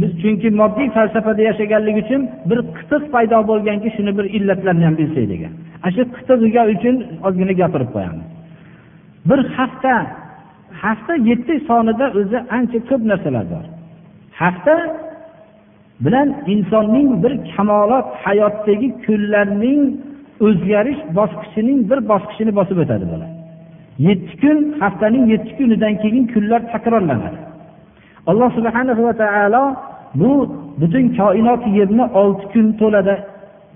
biz chunki moddiy falsafada yashaganlik uchun bir qitiq paydo bo'lganki shuni bir illatlarini ham bilsak degan ana shu qitig'iga uchun ozgina gapirib qo'yamiz. Bir hafta hafta yetti sonida o'zi ancha ko'p narsalar bor. Hafta bilan insonning bir kamolot hayotdagi kunlarning o'zgarish bosqichining bir bosqichini bosib o'tadi bular yetti kun haftaning yetti kunidan keyin kunlar takrorlanadi. Alloh subhana va taolo bu butun koinot yerni olti kun to'lada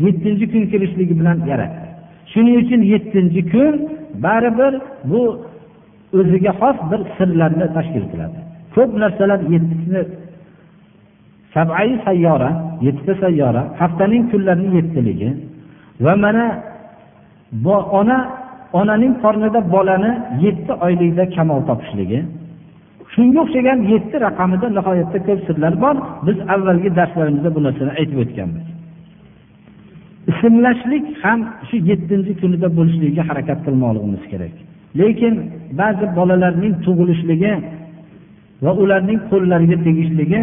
yettinchi kun kelishligi bilan yaratdi. Shuning uchun yettinchi kun baribir bu o'ziga xos bir sirlarni tashkil qiladi. Ko'p narsalar yettini sabai sayyora yettita sayyora haftaning kunlarini yettiligi va mana ona onaning qornida bolani yetti oylikda kamol topishligi. Shunga o'xshagan yetti raqamida nihoyatda ko'p sirlar bor. Biz avvalgi darslarimizda bu narsani aytib o'tganmiz. Ismlashlik ham shu yettinchi kunida bo'lishligiga harakat qilmoqligimiz kerak. Lekin ba'zi bolalarning tug'ilishligi va ularning qo'llariga tegishligi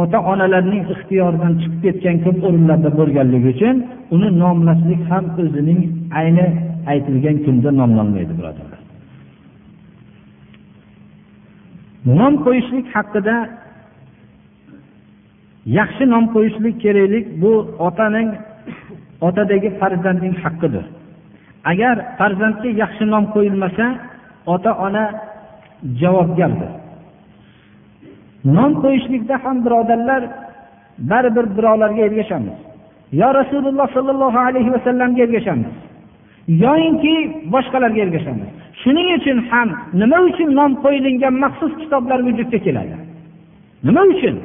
ota onalarning ixtiyoridan chiqib ketgan ko'p o'rinlarda bo'lganligi uchun uni nomlaslik ham o'zining ayni aytilgan kunda nomlanmaydi birodarlar. Nom qo'yishlik haqida yaxshi nom qo'yishlik keraklik bu otaning otadagi farzandning haqqidir. Agar farzandga yaxshi nom qo'yilmasa ota ona javobgardir. Nom qo'yishlikda ham birodarlar baribir birovlarga ergashamiz. Yo rasululloh sollallohu alayhi vasallamga ergashamiz yoyinki boshqalarga ergashamiz. Shuning uchun ham nima uchun nom qo'yilgan maxsus kitoblar vujudga keladi? Nima uchun?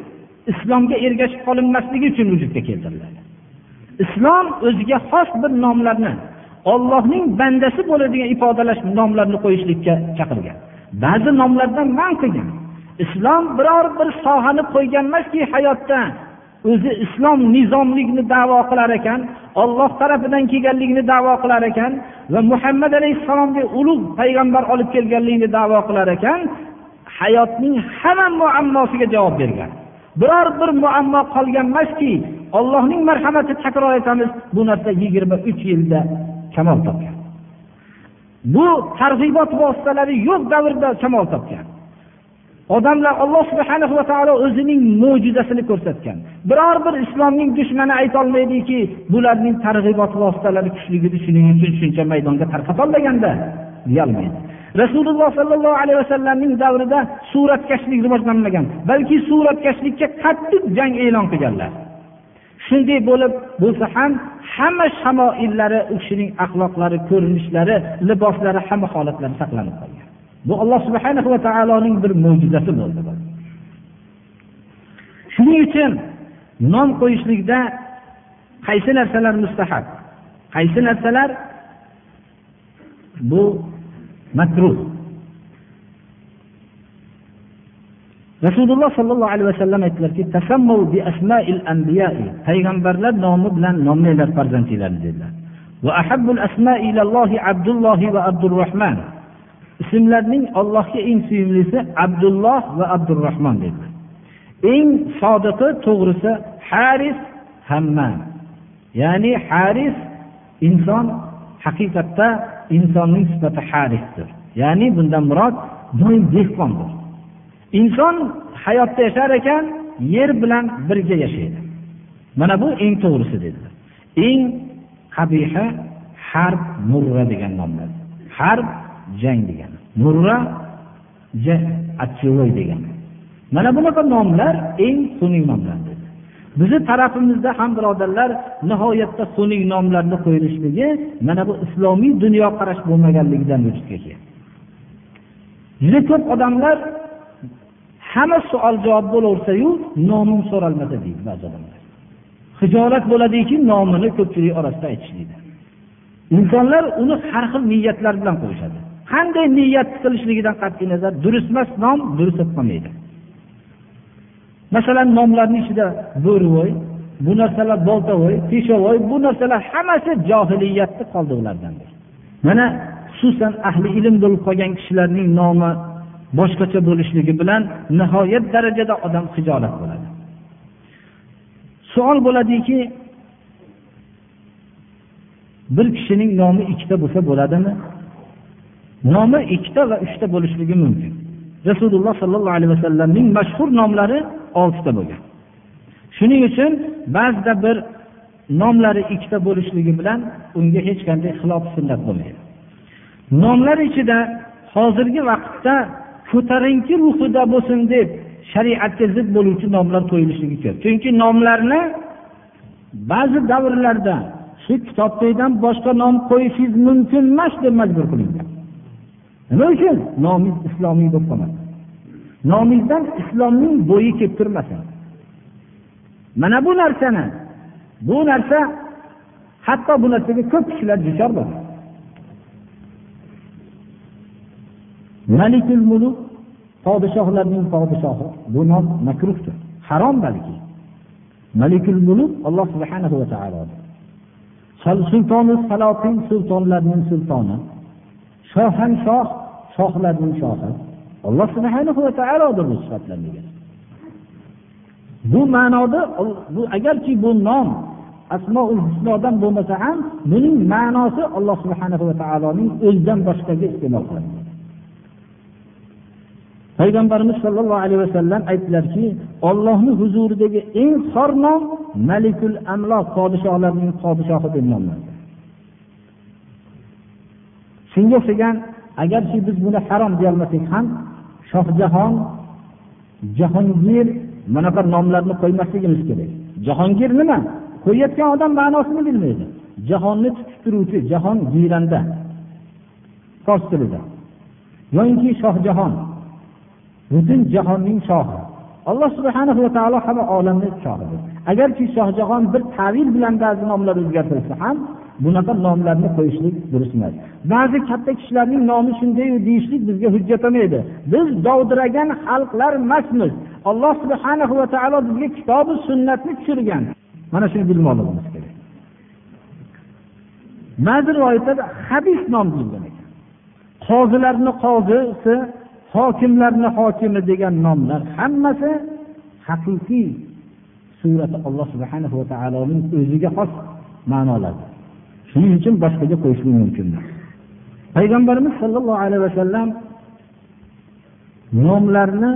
Islomga ergashib qolinmasligi uchun vujudga keltiriladi. Islom o'ziga xos bir nomlarni ollohning bandasi bo'ladigan ifodalash nomlarni qo'yishlikka chaqirgan. Ba'zi nomlardan man qilgan. Islom biror bir sohani qo'ygan emaski hayotda o'zi islom nizomlikni davo qilar ekan olloh tarafidan kelganligini davo qilar ekan va muhammad alayhissalomga ulug' payg'ambar olib kelganligini davo qilar ekan hayotning hamma muammosiga javob bergan. Biror bir muammo qolgan emaski ollohning marhamati takror aytamiz bu narsa yigirma uch yilda kamol topgan. Bu targ'ibot vositalari yo'q davrda kamol topgan. Odamlar alloh subhana va taolo o'zining mo'jizasini ko'rsatgan. Biror bir islomning dushmani aytolmaydiki bularning targ'ibot vositalari kuchligi shuning uchun shuncha maydonga tarqatolmaganda deyolmaydi. Rasululloh sollallohu alayhi vasallamning davrida suratkashlik rivojlanmagan balki suratkashlikka qattiq jang e'lon qilganlar. Shunday bo'lib bo'lsa ham hamma shamoillari u kishining axloqlari ko'rinishlari liboslari hamma holatlari saqlanib qolgan. Bu alloh subhana va taoloning bir mo'jizasi bo'ldi shuning uchun nom qo'yishlikda qaysi narsalar mustahab? Qaysi narsalar bu makruh? Rasululloh sollallohu alayhi vasallam aytdilarki payg'ambarlar nomi bilan nomlanglar farzandinglarni dedilar. Abdulloh va abdurahmon ismlarning ollohga eng suyumlisi abdulloh va abdurahmon dedilar eng sodiqi to'g'risi haris hamma ya'ni haris inson haqiqatda insonning sifati harisdir. Ya'ni bundan murod doim dehqondir. Inson hayotda yashar ekan yer bilan birga yashaydi. Mana bu eng to'g'risi dedilar. Eng qabiha harb murra degan nomlar. Harb jang degani murra achchivoy degani mana bunaqa nomlar eng sun'iy nomlar bizni tarafimizda ham birodarlar nihoyatda sun'iy nomlarni qo'yilishligi mana bu islomiy dunyoqarash bo'lmaganligidan vujudga kelgan juda ko'p odamlar hamma savol javob bo'laversayu nomim so'ralmasa deydi ba'zi odamlar. Hijolat bo'ladiki nomini ko'pchilik orasida aytishlikda insonlar uni har xil niyatlar bilan qo'yishadi. Qanday niyat qilishligidan qat'iy nazar durustemas nom durust bo'lib qolmaydi masalan nomlarni ichida bo'rivoy bu narsalar boltavoy teshovoy bu narsalar hammasi johiliyatni qoldi mana xususan ahli ilm bo'lib qolgan kishilarning nomi boshqacha bo'lishligi bilan nihoyat darajada odam hijolat bo'ladi. Savol bo'ladiki bir kishining nomi ikkita bo'lsa bo'ladimi? Nomi ikkita va uchta bo'lishligi mumkin. Rasululloh sollallohu alayhi vasallamning mashhur nomlari oltita bo'lgan. Shuning uchun ba'zida bir nomlari ikkita bo'lishligi bilan unga hech qanday xilof sunnat bo'lmaydi. Nomlar ichida hozirgi vaqtda ko'tarinki ruhida bo'lsin deb shariatga zid bo'luvchi nomlar qo'yilishligi kerak. Chunki nomlarni ba'zi davrlarda shu kitobdagidan boshqa nom qo'yishingiz mumkin emas deb majbur qilingan. Nima uchun? Nomiz islomiy bo'lib qolmasin nomizdan islomning bo'yi kelib turmasin. Mana bu narsani bu narsa hatto bu narsaga ko'p kishilar duchor bo'lgan malikul muluk podshohlarning podshohi. Bu nom makruhdir harom balki. Malikul muluk alloh subhanahu va taolo sultoni salotin sultonlarning sultoni. Shoh ham shoh shohlarning shohi alloh subhanahu va taolodir bu sifatlarni bu ma'noda bu agarki bu nom asmoul husnodan bo'lmasa ham buning ma'nosi alloh subhanahu va taoloning o'zidan boshqaga iste'mol qilinadi payg'ambarimiz sollallohu alayhi vasallam aytdilarki ollohni huzuridagi eng xor nom malikul amlo podshohlarning podshohi deb nomlanadi shunga o'xshagan agarki biz buni harom deyolmasak ham shohjahon jahongir bunaqa nomlarni qo'ymasligimiz kerak. Jahongir nima? Qo'yayotgan odam ma'nosini bilmaydi. Jahonni tutib turuvchi jahon giyranda fors tilida. Yoinki shohjahon. Butun jahonning shohi. Alloh subhana va taolo hamma olamni shohidir agarki shohjahon bir tavil bilan ba'zi nomlar o'zgartirilsa ham bunaqa nomlarni qo'yishlik durust emas. Ba'zi katta kishilarning nomi shunday deyishlik bizga hujjat bo'lmaydi biz dovdiragan xalqlar emasmiz. Alloh subhana va taolo bizga kitobi sunnatni tushirgan. Mana shuni bilmoqligimiz kerak. Ba'zi rivoyatlarda habis nom deyilgan ekan. Qozilarni qozisi hokimlarni hokimi degan nomlar hammasi haqiqiy surati alloh subhana va taoloning o'ziga xos ma'nolardir shuning uchun boshqaga qo'yishlik mumkin. Emas payg'ambarimiz sollallohu alayhi vasallam nomlarni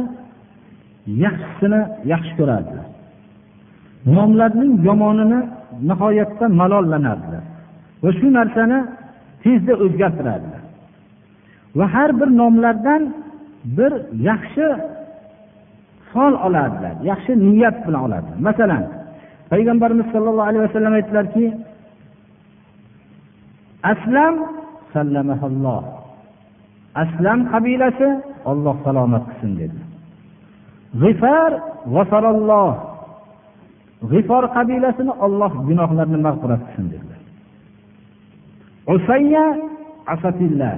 yaxshisini yaxshi ko'rardilar nomlarning yomonini nihoyatda malollanardilar va shu narsani tezda o'zgartirardilar va har bir nomlardan bir yaxshi fol olardilar yaxshi niyat bilan olardilar. Masalan payg'ambarimiz sollallohu alayhi vasallam aytdilarki aslam sallamahalloh aslam qabilasi olloh salomat qilsin dedi. G'ifar vafaralloh g'ifor qabilasini olloh gunohlarini mag'firat qilsin dedilar. Usayya asatillah.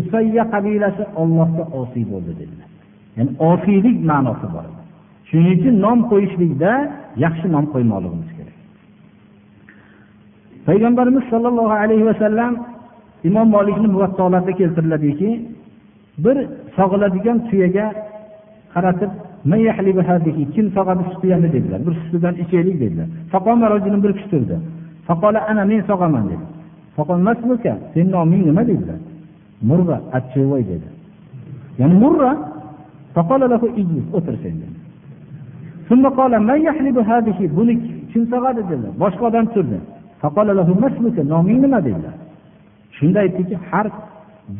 Usayya qabilasi ollohga osiy bo'ldi dedilar. Ya'ni osiylik ma'nosi bor. Shuning uchun nom qo'yishlikda yaxshi nom qo'ymoqligimiz kerak. Payg'ambarimiz sollallohu alayhi vasallam imom molikni muvattolarida keltiriladiki bir sog'iladigan tuyaga qaratib kim sog'adi tuyani? dedilar. Bir sutidan ichaylik dedilar. Bir kishi turdi. Ana men sog'aman dedi. Seni noming nima? dedilar. Murra achchivoy dedi. Ya'ni murra o'tir sen dedi. Buni kim sog'adi? dedilar. Boshqa odam turdi. Noming nima? dedilar. Shunda aytdiki harb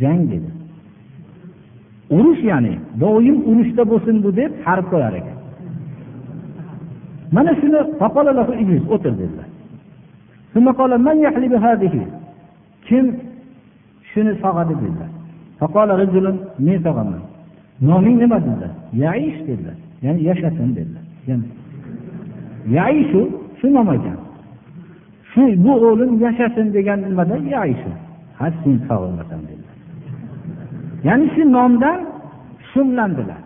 jang dedi. Urush ya'ni doim urushda bo'lsin bu deb harb qo'yar ekan. Mana shuni o'tir dedilar. Kim shuni sog'adi dedilar. Men sog'aman. Noming nima? dedilar. Yaish dedilar. Ya'ni yashasin dedilar. Yaishu shu nom ekan shu bu o'g'lim yashasin degan nimada? Yaishu ha sen sog'ilmasan dedilar ya'ni shu nomdan shumlandilar.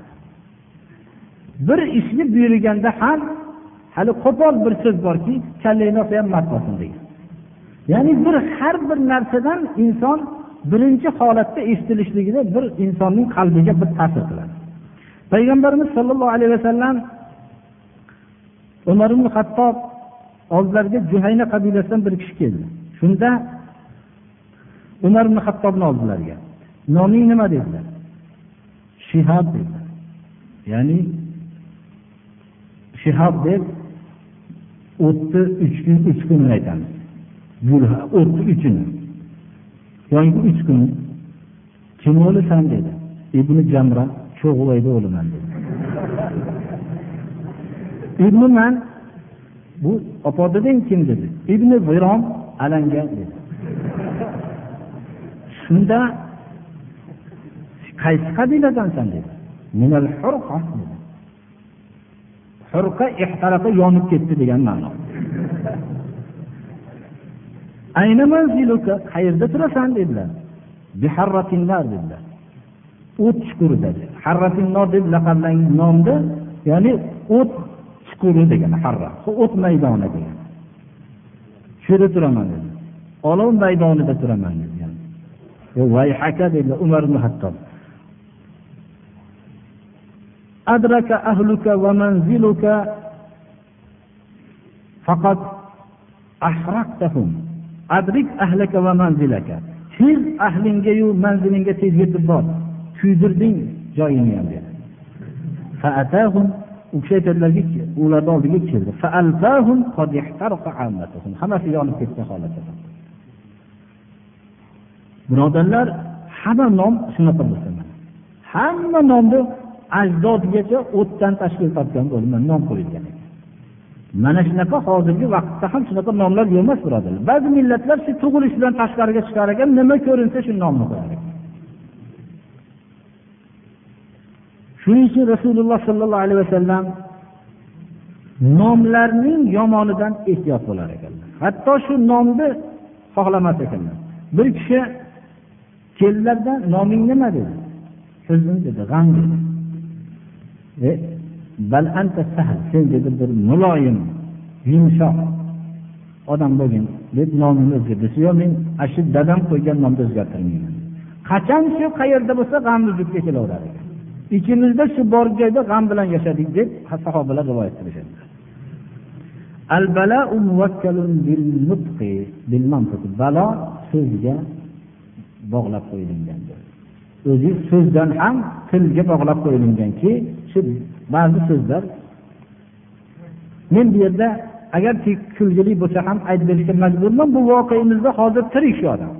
Bir ishni buyurganda ham hali qo'pol bir so'z borki kallangni olsa ham mard bo'lsin degan. Ya'ni bir har bir narsadan inson birinchi holatda eshitilishligida bir insonning qalbiga bir ta'sir qiladi. Payg'ambarimiz sollallohu alayhi vasallam umar ibn hattob oldilariga juhayna qabilasidan bir kishi keldi. Shunda umar ibn hattobni oldilariga noming nima dedilar? Shihob dedilar. Ya'ni shihob deb o'tni uch kun uch kunni aytamiz. O'tni uchini yoki uch kun. Kim o'lisan dedi. Ibn jamra cho'g'layda o'laman dedi. Ibn man bu opa deding kim dedi? Ibn virom alanga dedi. Shunda qaysi qabiladansan dedi? Hurqa ihtaraqa yonib ketdi degan ma'no. Ayna manziluka qayerda turasan dedilar. Dedilar. O't chuqurida harratinor deb laqablangan nomda ya'ni o't quru degan harra o't maydoni degan shu yerda turaman dedi. Olov maydonida turaman degan vayhaka dedi umar ibn hattob. Adraka ahluka va manziluka faqat ahraqtahum adrik ahlaka va manzilaka. Tez ahlingayu manzilingga tez yetib bor. Kuydirding joyingni ham dedi u kishi aytadilarki ularni oldiga keldi. Hammasi yonib ketgan holatda birodarlar hamma nom shunaqa bo'lsin hamma nomni ajdodgacha o'tdan tashkil topgan bo'lib nom qo'yilgan mana shunaqa hozirgi vaqtda ham shunaqa nomlar yo'q emas birodarlar. Ba'zi millatlar shu tug'ilish bilan tashqariga chiqar ekan nima ko'rinsa shu nomni qo'yar ekan. Shuning uchun rasululloh sollallohu alayhi vasallam nomlarning yomonidan ehtiyot bo'lar ekanlar. Hatto shu nomni xohlamas ekanlar. Bir kishi keldilarda noming nima? dedi. Huzn dedi g'am dedi e, bal anta sahl sen dedi bir muloyim yumshoq odam bo'lgin deb nomimni o'zgartirdi. Yo'q men ana shu dadam qo'ygan nomni o'zgartirmayman qachon shu qayerda bo'lsa g'amni vujudga kelaverar ekan? Ikkimizda shu bor joyda g'am bilan yashadik deb sahobalar rivoyat qilishadi. Balo so'zga bog'lab qo'yilgandir. O'zi so'zdan ham tilga bog'lab qo'yilganki shu ba'zi so'zlar men bu yerda agar kulgili bo'lsa ham aytib berishga majburman bu voqeimizda hozir tirik shu odam.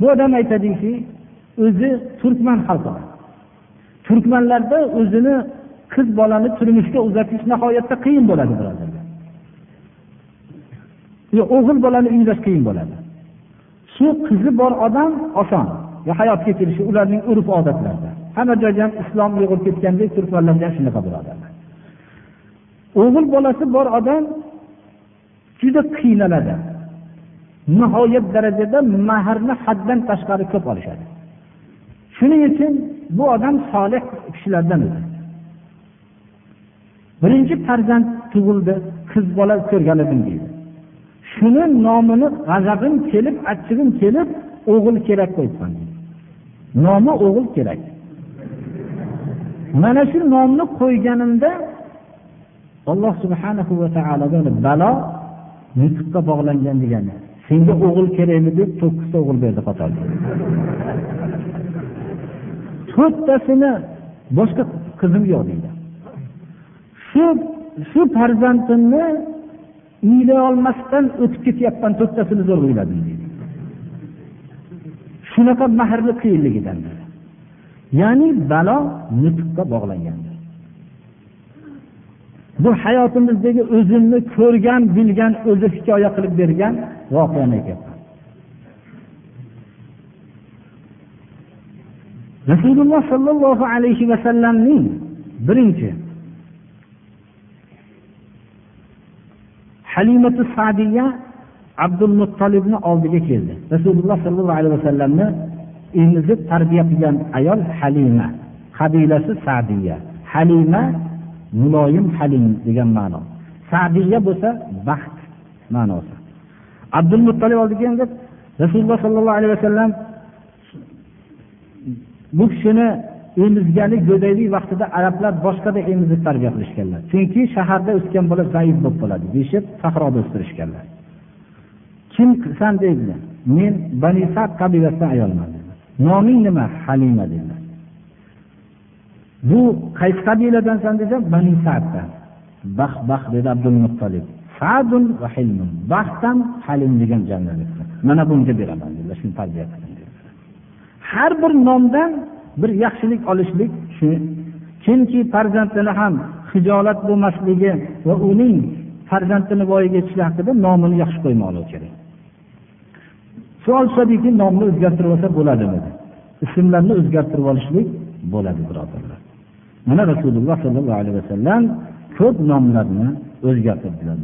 Bu odam aytadiki o'zi turkman xalqi. Turkmanlarda o'zini qiz bolani turmushga uzatish nihoyatda qiyin bo'ladi birodarlar. O'g'il bolani uylash qiyin bo'ladi. Shu qizi bor odam oson hayot kechirishi ularning urf odatlarida. Hamma joyda ham islom uyg'urib ketgandek turkmanlarda ham shunaqa birodarlar. O'g'il bolasi bor odam juda qiynaladi. Nihoyat darajada mahrni haddan tashqari ko'p olishadi. Shuning uchun bu odam solih kishilardan edi. Birinchi farzand tug'ildi qiz bola ko'rgan edim deydi. Shuni nomini g'azabim kelib achchig'im kelib o'g'il kerak qo'yibman nomi o'g'il kerak. Mana shu nomni qo'yganimda alloh subhanahu va taolodan balo nutqqa bog'langan degani senga o'g'il kerakmi deb to'qqizta o'g'il berdi qatorda. To'rttasini boshqa qizim yo'q deydi. Shu shu farzandimni uylay olmasdan o'tib ketyapman to'rttasini zo'r uyladim deydi. Shunaqa mahrni qiyinligidan ya'ni balo nutqqa bog'langan bu hayotimizdagi o'zimni ko'rgan bilgan o'zi hikoya qilib bergan voqeani aytyapman. Rasululloh sollallohu alayhi vasallamning birinchi halimatu sadiya abdul muttolibni oldiga keldi. Rasululloh sollallohu alayhi vasallamni emizib tarbiya qilgan ayol halima qabilasi sadiya. Halima muloyim halim degan ma'no. Sadiya bo'lsa baxt ma'nosi. Abdul muttolib oldiga keldi rasululloh sollallohu alayhi vasallam bu kishini emizgani go'daylik vaqtida arablar boshqada emizib tarbiya qilishganlar. Chunki shaharda o'sgan bola zaif bo'lib qoladi deyishib sahroda o'stirishganlar. Kimsan dedilar men Banisad qabilasidan ayolman noming nima halima dedilar bu qaysi qabiladansan desa bani saddan. Baxt baxt dedi abdulmuttolib sadun va hilmun. Baxt ham halim degan jamlanibdi mana bunga beraman dedilar shuni tarbiya qiling har bir nomdan bir yaxshilik olishlik shu. Kimki farzandini ham hijolat bo'lmasligi va uning farzandini voyaga yetishi haqida nomini yaxshi qo'ymoqligi kerak. Savol tushadiki nomni o'zgartirib olsa bo'ladimi? Ismlarni o'zgartirib olishlik bo'ladi birodarlar. Mana rasululloh sollallohu alayhi vasallam ko'p nomlarni o'zgartirdilar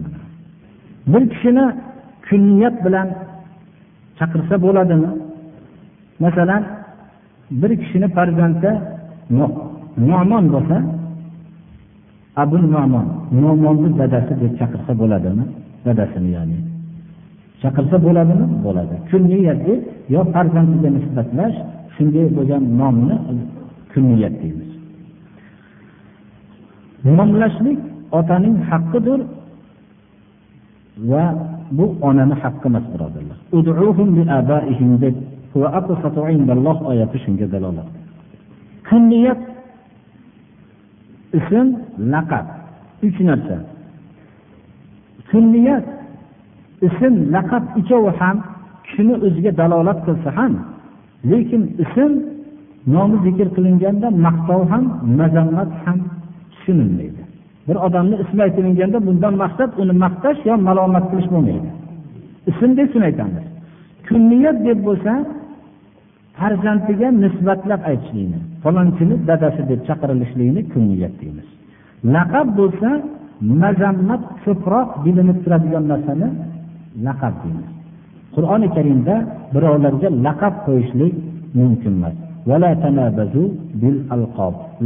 bir kishini kunniyat bilan chaqirsa bo'ladimi? Masalan bir kishini farzandi nomon bo'lsa abul nomon nomonni dadasi deb chaqirsa bo'ladimi? Dadasini ya'ni. Chaqirsa bo'ladimi? Bo'ladi. Kunniyat deb yo farzandiga nisbatlash shunday bo'lgan nomni kunniyat deymiz. Nomlashlik otaning haqqidir va bu onani haqqi emas birodarlar. Oyati shunga dalolat. Kunniyat ism laqab. Uch narsa. Kunniyat ism laqab uchovi ham kishini o'ziga dalolat qilsa ham lekin ism nomi zikr qilinganda maqtov ham mazammat ham tushunilmaydi. Bir odamni ismi aytilganda bundan maqsad uni maqtash yo malomat qilish bo'lmaydi. Ism deb shuni aytamiz. Kunniyat deb bo'lsa farzandiga nisbatlab aytishlikni falonchini dadasi deb chaqirilishlikni kunniyat deymiz laqab bo'lsa mazammat ko'proq bilinib turadigan narsani laqab deymiz. Qur'oni karimda birovlarga laqab qo'yishlik mumkin emas.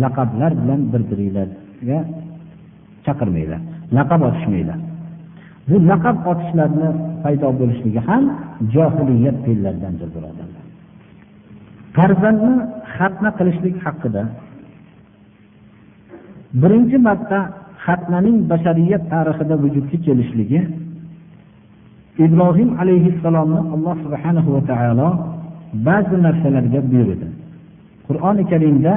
Laqablar bilan bir biringlarga chaqirmanglar laqab otishmanglar. Bu laqab otishlarni paydo bo'lishligi ham johiliyat fe'llaridandir birodarlar farzandni xatna qilishlik haqida birinchi marta xatnaning bashariyat tarixida vujudga kelishligi ibrohim alayhissalomni alloh subhanahu va taolo ba'zi narsalarga buyurdi. Qur'oni karimda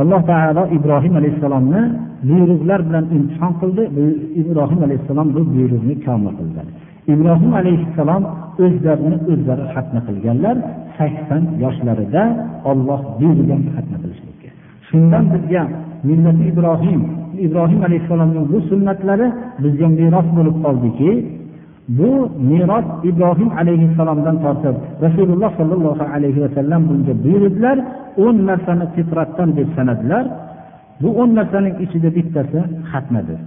alloh taolo ibrohim alayhissalomni buyruqlar bilan imtihon qildi. Ibrohim alayhissalom bu buyruqni komil qildi. Ibrohim alayhissalom o'zlarini o'zlari xatna qilganlar sakson yoshlarida olloh buyurgan xatna qilishlikka. Shundan bizga millati ibrohim ibrohim alayhissalomning bu sunnatlari bizga meros bo'lib qoldiki bu meros ibrohim alayhissalomdan tortib rasululloh sollallohu alayhi vasallam bunga buyurdilar o'n narsani fitratdan deb sanadilar. Bu o'n narsaning ichida bittasi xatnadir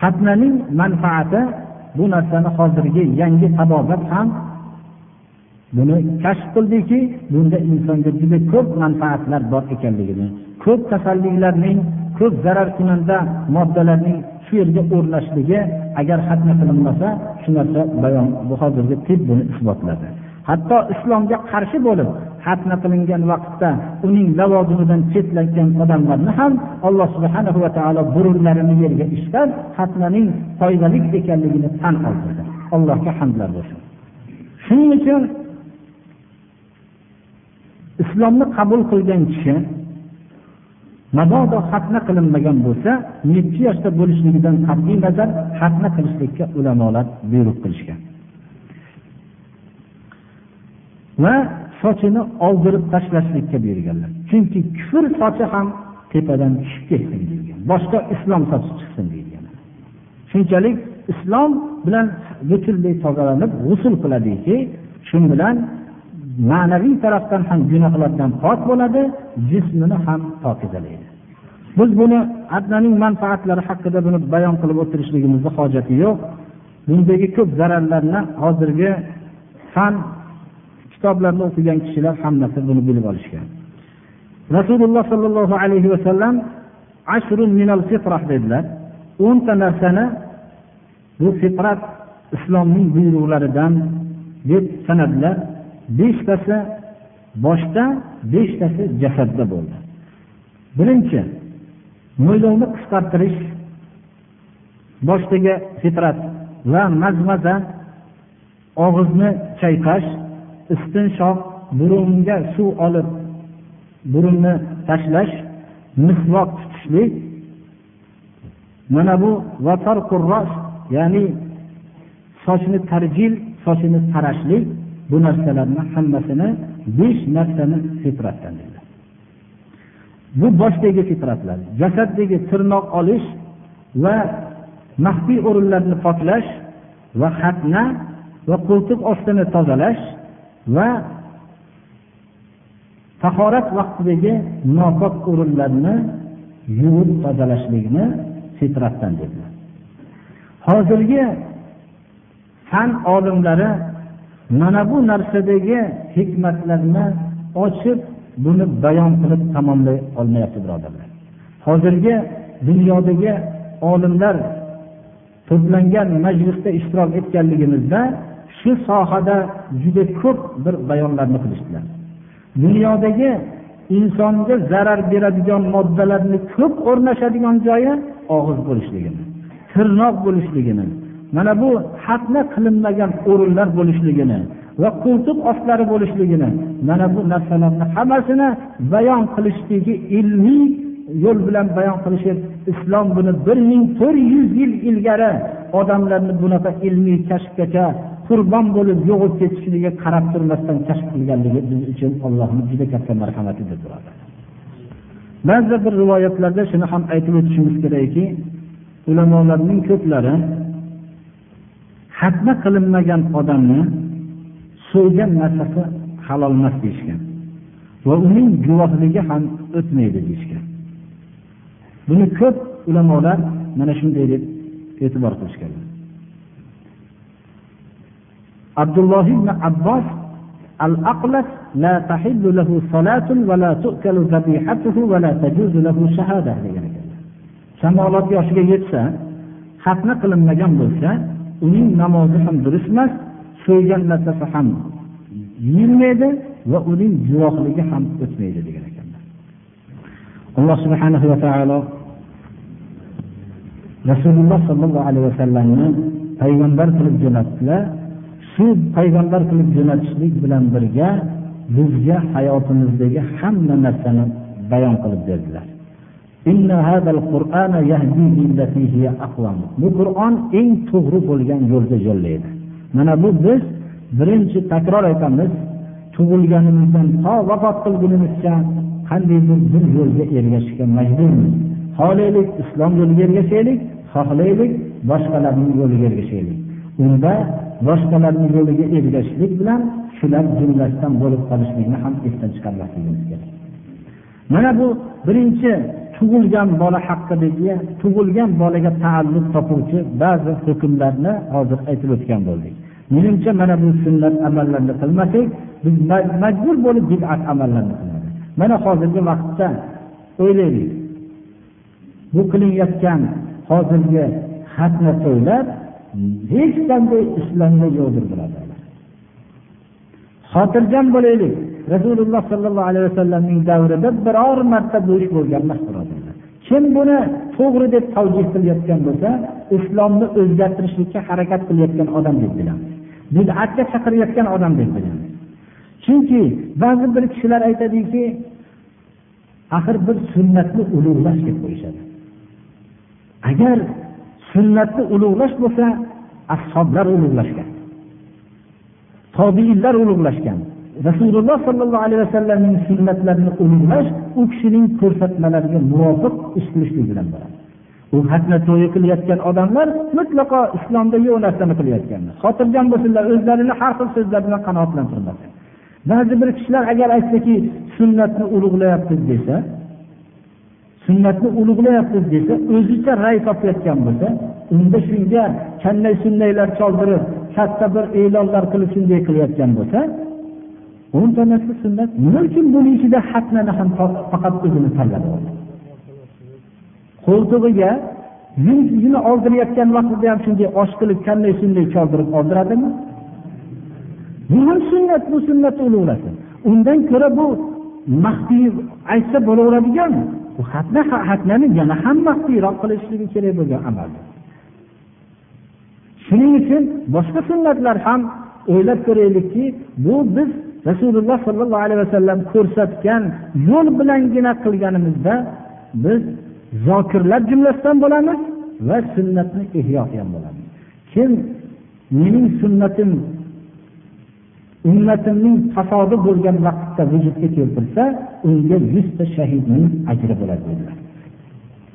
xatnaning manfaati bu narsani hozirgi yangi tabobat ham buni kashf qildiki bunda insonga juda ko'p manfaatlar bor ekanligini ko'p kasalliklarning ko'p zarar kunanda moddalarning shu yerga o'rnashligi agar xatna qilinmasa shu narsa bayon bu hozirgi tib buni isbotladi. Hatto islomga qarshi bo'lib xatna qilingan vaqtda uning lavozimidan chetlatgan odamlarni ham alloh subhana va taolo burunlarini yerga ishlab xatnaning foydali ekanligini tan oldirdi. Allohga hamdlar bo'lsin. Shuning uchun islomni qabul qilgan kishi mabodo xatna qilinmagan bo'lsa nechi yoshda bo'lishligidan qat'iy nazar xatna qilishlikka ulamolar buyruq qilishgan. Va sochini oldirib tashlashlikka buyurganlar. Chunki kufr sochi ham tepadan tushib ketsin deyilgan. Boshqa islom sochi chiqsin deyilgan. Shunchalik islom bilan butunlay tozalanib g'usul qiladiki shu bilan ma'naviy tarafdan ham gunohlardan pok bo'ladi jismini ham pokizalaydi biz buni adnaning manfaatlari haqida buni bayon qilib o'tirishligimizni hojati yo'q. Bundagi ko'p zararlarni hozirgi fan kitoblarni o'qigan kishilar hammasi buni bilib olishgan. Rasululloh sollallohu alayhi vasallam ashrun minal fitrah dedilar. O'nta narsani bu fitrat islomning buyruqlaridan deb sanadilar. Beshtasi boshda beshtasi jasadda bo'ldi. Birinchi mo'ylovni qisqartirish boshdagi fitrat va mazmaza og'izni chayqash istinshoq burunga suv olib burunni tashlash misvoq tutishlik. Mana bu ya'ni sochni tarjil sochini tarashlik bu narsalarni hammasini besh narsani fitratdan dedilar bu boshdagi fitratlar jasaddagi tirnoq olish va maxfiy o'rinlarni poklash va xatna va qo'ltiq ostini tozalash va tahorat vaqtidagi nopok o'rinlarni yuvib tozalashlikni fitratdan dedilar. Hozirgi fan olimlari mana bu narsadagi hikmatlarni ochib buni bayon qilib tamomlay olmayapti birodarlar. Hozirgi dunyodagi olimlar to'plangan majlisda ishtirok etganligimizda shu sohada juda ko'p bir bayonlarni qilishdilar. Dunyodagi insonga zarar beradigan moddalarni ko'p o'rnashadigan joyi og'iz bo'lishligini tirnoq bo'lishligini mana bu hatna qilinmagan o'rinlar bo'lishligini va qo'ltiq ostlari bo'lishligini mana bu narsalarni hammasini bayon qilishligi ilmiy yo'l bilan bayon qilishib islom buni bir ming to'rt yuz yil ilgari odamlarni bunaqa ilmiy kashfgacha qurbon bo'lib yo'g'ib ketishligiga qarab turmasdan kashf qilganligi biz uchun allohni juda katta marhamatidir birodar ba'zi bir rivoyatlarda shuni ham aytib o'tishimiz kerakki ulamolarning ko'plari hatma qilinmagan odamni so'ygan narsasi halol emas deyishgan va uning guvohligi ham o'tmaydi deyishgan. Buni ko'p ulamolar mana shunday deb e'tibor qilishganlar abdulloh ibn abbos al aqlas la tahillu lahu salatun va la tu'kalu zabihatuhu va la tajuzu lahu shahada degan ekanlar shamolat yoshiga yetsa xatna qilinmagan bo'lsa uning namozi ham durust emas so'ygan narsasi ham yeyilmaydi va uning guvohligi ham o'tmaydi degan ekanlar alloh subhanahu va taolo rasululloh sollallohu alayhi vasallamni payg'ambar qilib jo'natdilar. Shu payg'ambar qilib jo'natishlik bilan birga bizga hayotimizdagi hamma narsani bayon qilib berdilar. Bu qur'on eng to'g'ri bo'lgan yo'lga yo'llaydi mana bu biz birinchi takror aytamiz tug'ilganimizdan to vafot qilgunimizcha qandaydir bir yo'lga ergashishga majburmiz? Xohlaylik islom yo'liga ergashaylik xohlaylik boshqalarning yo'liga ergashaylik. Unda boshqalarni yo'liga ergashishlik bilan shular jumlasidan bo'lib qolishlikni ham esdan chiqarmasligimiz kerak. Mana bu birinchi tug'ilgan bola haqidagi tug'ilgan bolaga taalluq topuvchi ba'zi hukmlarni hozir aytib o'tgan bo'ldik. Menimcha mana bu sunnat amallarni qilmasak biz majbur bo'lib bid'at amallarni qilamiz. Mana hozirgi vaqtda o'ylaylik. Bu qilinayotgan hozirgi xatni to'ylab hech qanday islomda yo'qdir birodarlar. Xotirjam bo'laylik. Rasululloh sollallohu alayhi vasallamning davrida biror marta bu ish bo'lgan emas birodarlar. Kim buni to'g'ri deb tavjih qilayotgan bo'lsa islomni o'zgartirishlikka harakat qilayotgan odam deb bilamiz. Bid'atga chaqirayotgan odam deb bilamiz. Chunki ba'zi bir kishilar aytadiki axir bir sunnatni ulug'lash deb qo'yishadi. Agar sunnatni ulug'lash bo'lsa ashoblar ulug'lashgan. Tobiinlar ulug'lashgan. Rasululloh sollallohu alayhi vasallamning sunnatlarini ulug'lash u kishining ko'rsatmalariga muvofiq ish qilishlik bilan bo'ladi u hajni to'yi qilayotgan odamlar mutlaqo islomda yo'q narsani qilayotganlar. Xotirjam bo'lsinlar o'zlarini har xil so'zlar bilan qanoatlantirmasin ba'zi bir kishilar agar aytsaki sunnatni ulug'layapmiz desa sunnatni ulug'layapmiz desa o'zicha ray topayotgan bo'lsa unda shunga kallay sunnaylar choldirib katta bir e'lonlar qilib shunday qilayotgan bo'lsa o'nta narsa sunnat nima uchun buni ichida hatnani ham faqat o'zini tanlab oldi qo'ltig'iga yuzini oldirayotgan vaqtida ham shunday osh qilib kallay sunday choldirib oldiradimi? Bu ham sunnat bu sunnatni ulug'lasin. Undan ko'ra bu maxfiy aytsa bo'laveradigan bu xatna xatnani yana ham maxfiyroq qilishligi kerak bo'lgan amaldir shuning uchun boshqa sunnatlar ham o'ylab ko'raylikki bu biz rasululloh sollallohu alayhi vasallam ko'rsatgan yo'l bilangina qilganimizda biz zokirlar jumlasidan bo'lamiz va sunnatni ihyo ham bo'lamiz. Kim mening sunnatim ummatimning fasodi bo'lgan vaqtda vujudga keltirsa unga yuzta shahidning ajri bo'ladi dedilar.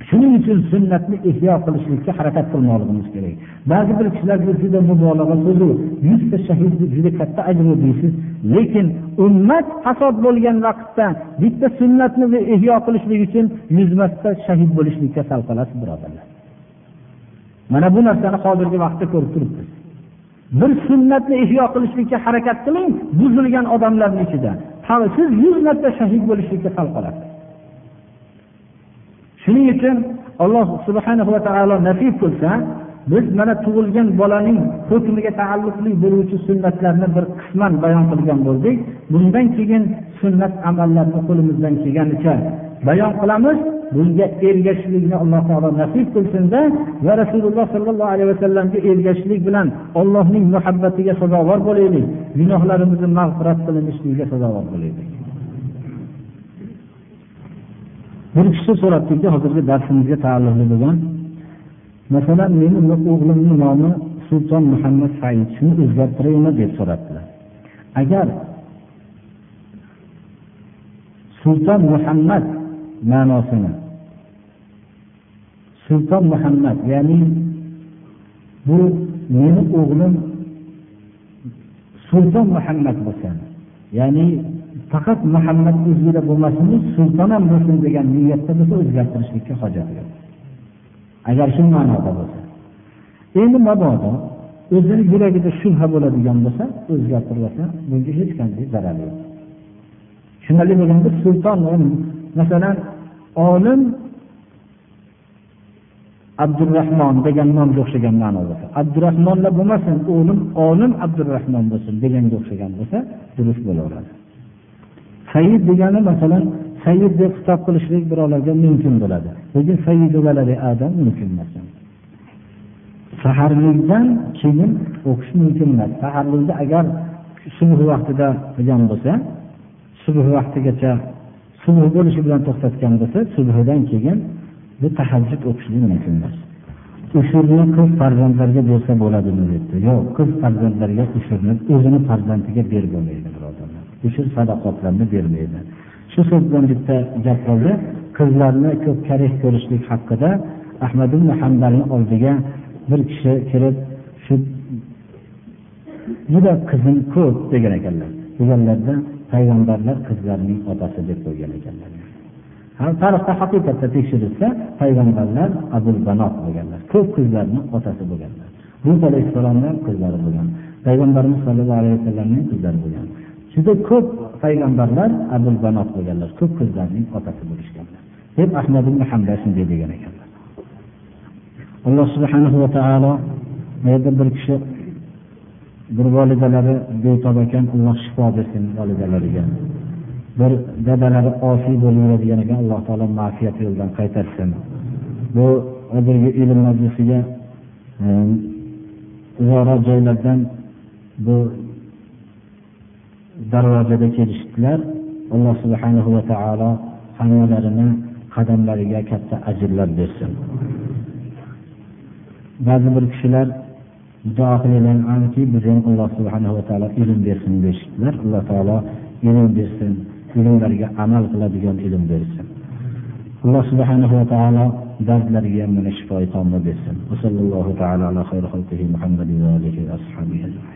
Shuning uchun sunnatni ihyo qilishlikka harakat qilmoqligimiz kerak. Ba'zi bir kishilar juda mubolag'a so'zu yuzta shahidni juda katta ajri deysiz. Lekin ummat fasod bo'lgan vaqtda bitta sunnatni ihyo qilishlik uchun yuzmasda shahid bo'lishlikka sal qolasiz birodarlar. Mana bu narsani hozirgi vaqtda ko'rib turibmiz. Bir sunnatni ihyo qilishlikka harakat qiling buzilgan odamlarni ichida. Siz yuz marta shahid bo'lishlikka hal qolasiz shuning uchun alloh subhanahu va taolo nasib qilsa biz mana tug'ilgan bolaning hukmiga taalluqli bo'luvchi sunnatlarni bir qisman bayon qilgan bo'ldik. Bundan keyin sunnat amallarni qo'limizdan kelganicha bayon qilamiz. Bunga ergashishlikni alloh taolo nasib qilsinda va rasululloh sollallohu alayhi vasallamga ergashishlik bilan allohning muhabbatiga sazovor bo'laylik gunohlarimizni mag'firat qilinishligiga sazovor bo'laylik. Bir kishi so'rabdiki hozirgi darsimizga taalluqli bo'lgan masalan meni o'g'limni nomi sulton muhammad said shuni o'zgartiraymi deb so'rabdilar. Agar sulton muhammad ma'nosini. Sulton muhammad ya'ni bu meni o'g'lim sulton muhammad bo'lsin. Ya'ni faqat muhammad o'zida bo'lmasin sulton ham bo'lsin degan niyatda bo'lsa o'zgartirishlikka hojat yo'q. Agar shu ma'noda bo'lsa. Endi mabodo o'zini yuragida shubha bo'ladigan bo'lsa o'zgartirilsa bunga hech qanday zarari yo'q. Tushunarli bo'lganda sulton masalan olim abdurahmon degan nomga o'xshagan ma'no bo'lsa abdurahmonlar bo'lmasin o'lim olim abdurahmon bo'lsin deganga o'xshagan bo'lsa durust bo'laveradi said degani masalan said deb xitob qilishlik birovlarga mumkin bo'ladi lekin sayyidu valadi adam mumkin emas saharlikdan keyin o'qish mumkin emas. Saharlikda agar subh vaqtida qilgan bo'lsa subh vaqtigacha subh bo'lishi bilan to'xtatgan bo'lsa subhidan keyin bu tahajjud o'qishlik mumkin emas. Ushurni qiz farzandlarga bersa bo'ladimi debdi. Yo'q qiz farzandlarga ushurni o'zini farzandiga berib bo'lmaydi birodarlar. Ushur sadaqotlarni bermaydi. Shu so'z bilan bitta gap qoldi. Qizlarni ko'p karih ko'rishlik haqida ahmad ibn hambalni oldiga bir kishi kirib shu juda qizim ko'p degan ekanlar. Deganlarda payg'ambarlar qizlarining otasi deb qo'ygan ekanlar. Tarixda haqiqatda tekshirilsa payg'ambarlar abul banot bo'lganlar ko'p qizlarni otasi bo'lganlar. Lut alayhissalomni qizlari bo'lgan payg'ambarimiz sollallohu alayhi vasallamning qizlari bo'lgan. Juda ko'p payg'ambarlar abul banot bo'lganlar ko'p qizlarning otasi bo'lishganlar. Deb ahmad ibn hamda shunday degan ekanlar. Alloh subhanahu va taolo bu yerda bir kishi bir volidalari betob ekan alloh shifo bersin volidalariga bir dadalari osiy bo'lib yuradigan ekan alloh taolo mafiyat yo'ldan qaytarsin. Bu hozirgi ilm majlisiga e, uzoqroq joylardan bu darvozada kelishdilar. Alloh subhanahu va taolo hammalarini qadamlariga katta ajrlar bersin. Ba'zi bir kishilar duo qilganki biz ham alloh subhanahu va taolo ilm bersin deyishdilar alloh taolo ilm bersin ilmlarga amal qiladigan ilm bersin. Alloh subhanahu va taolo dardlariga ham mana shifoyi tomla bersin. Va sallallohu taala ala xayri xalqihi muhammadin va alihi va ashabihi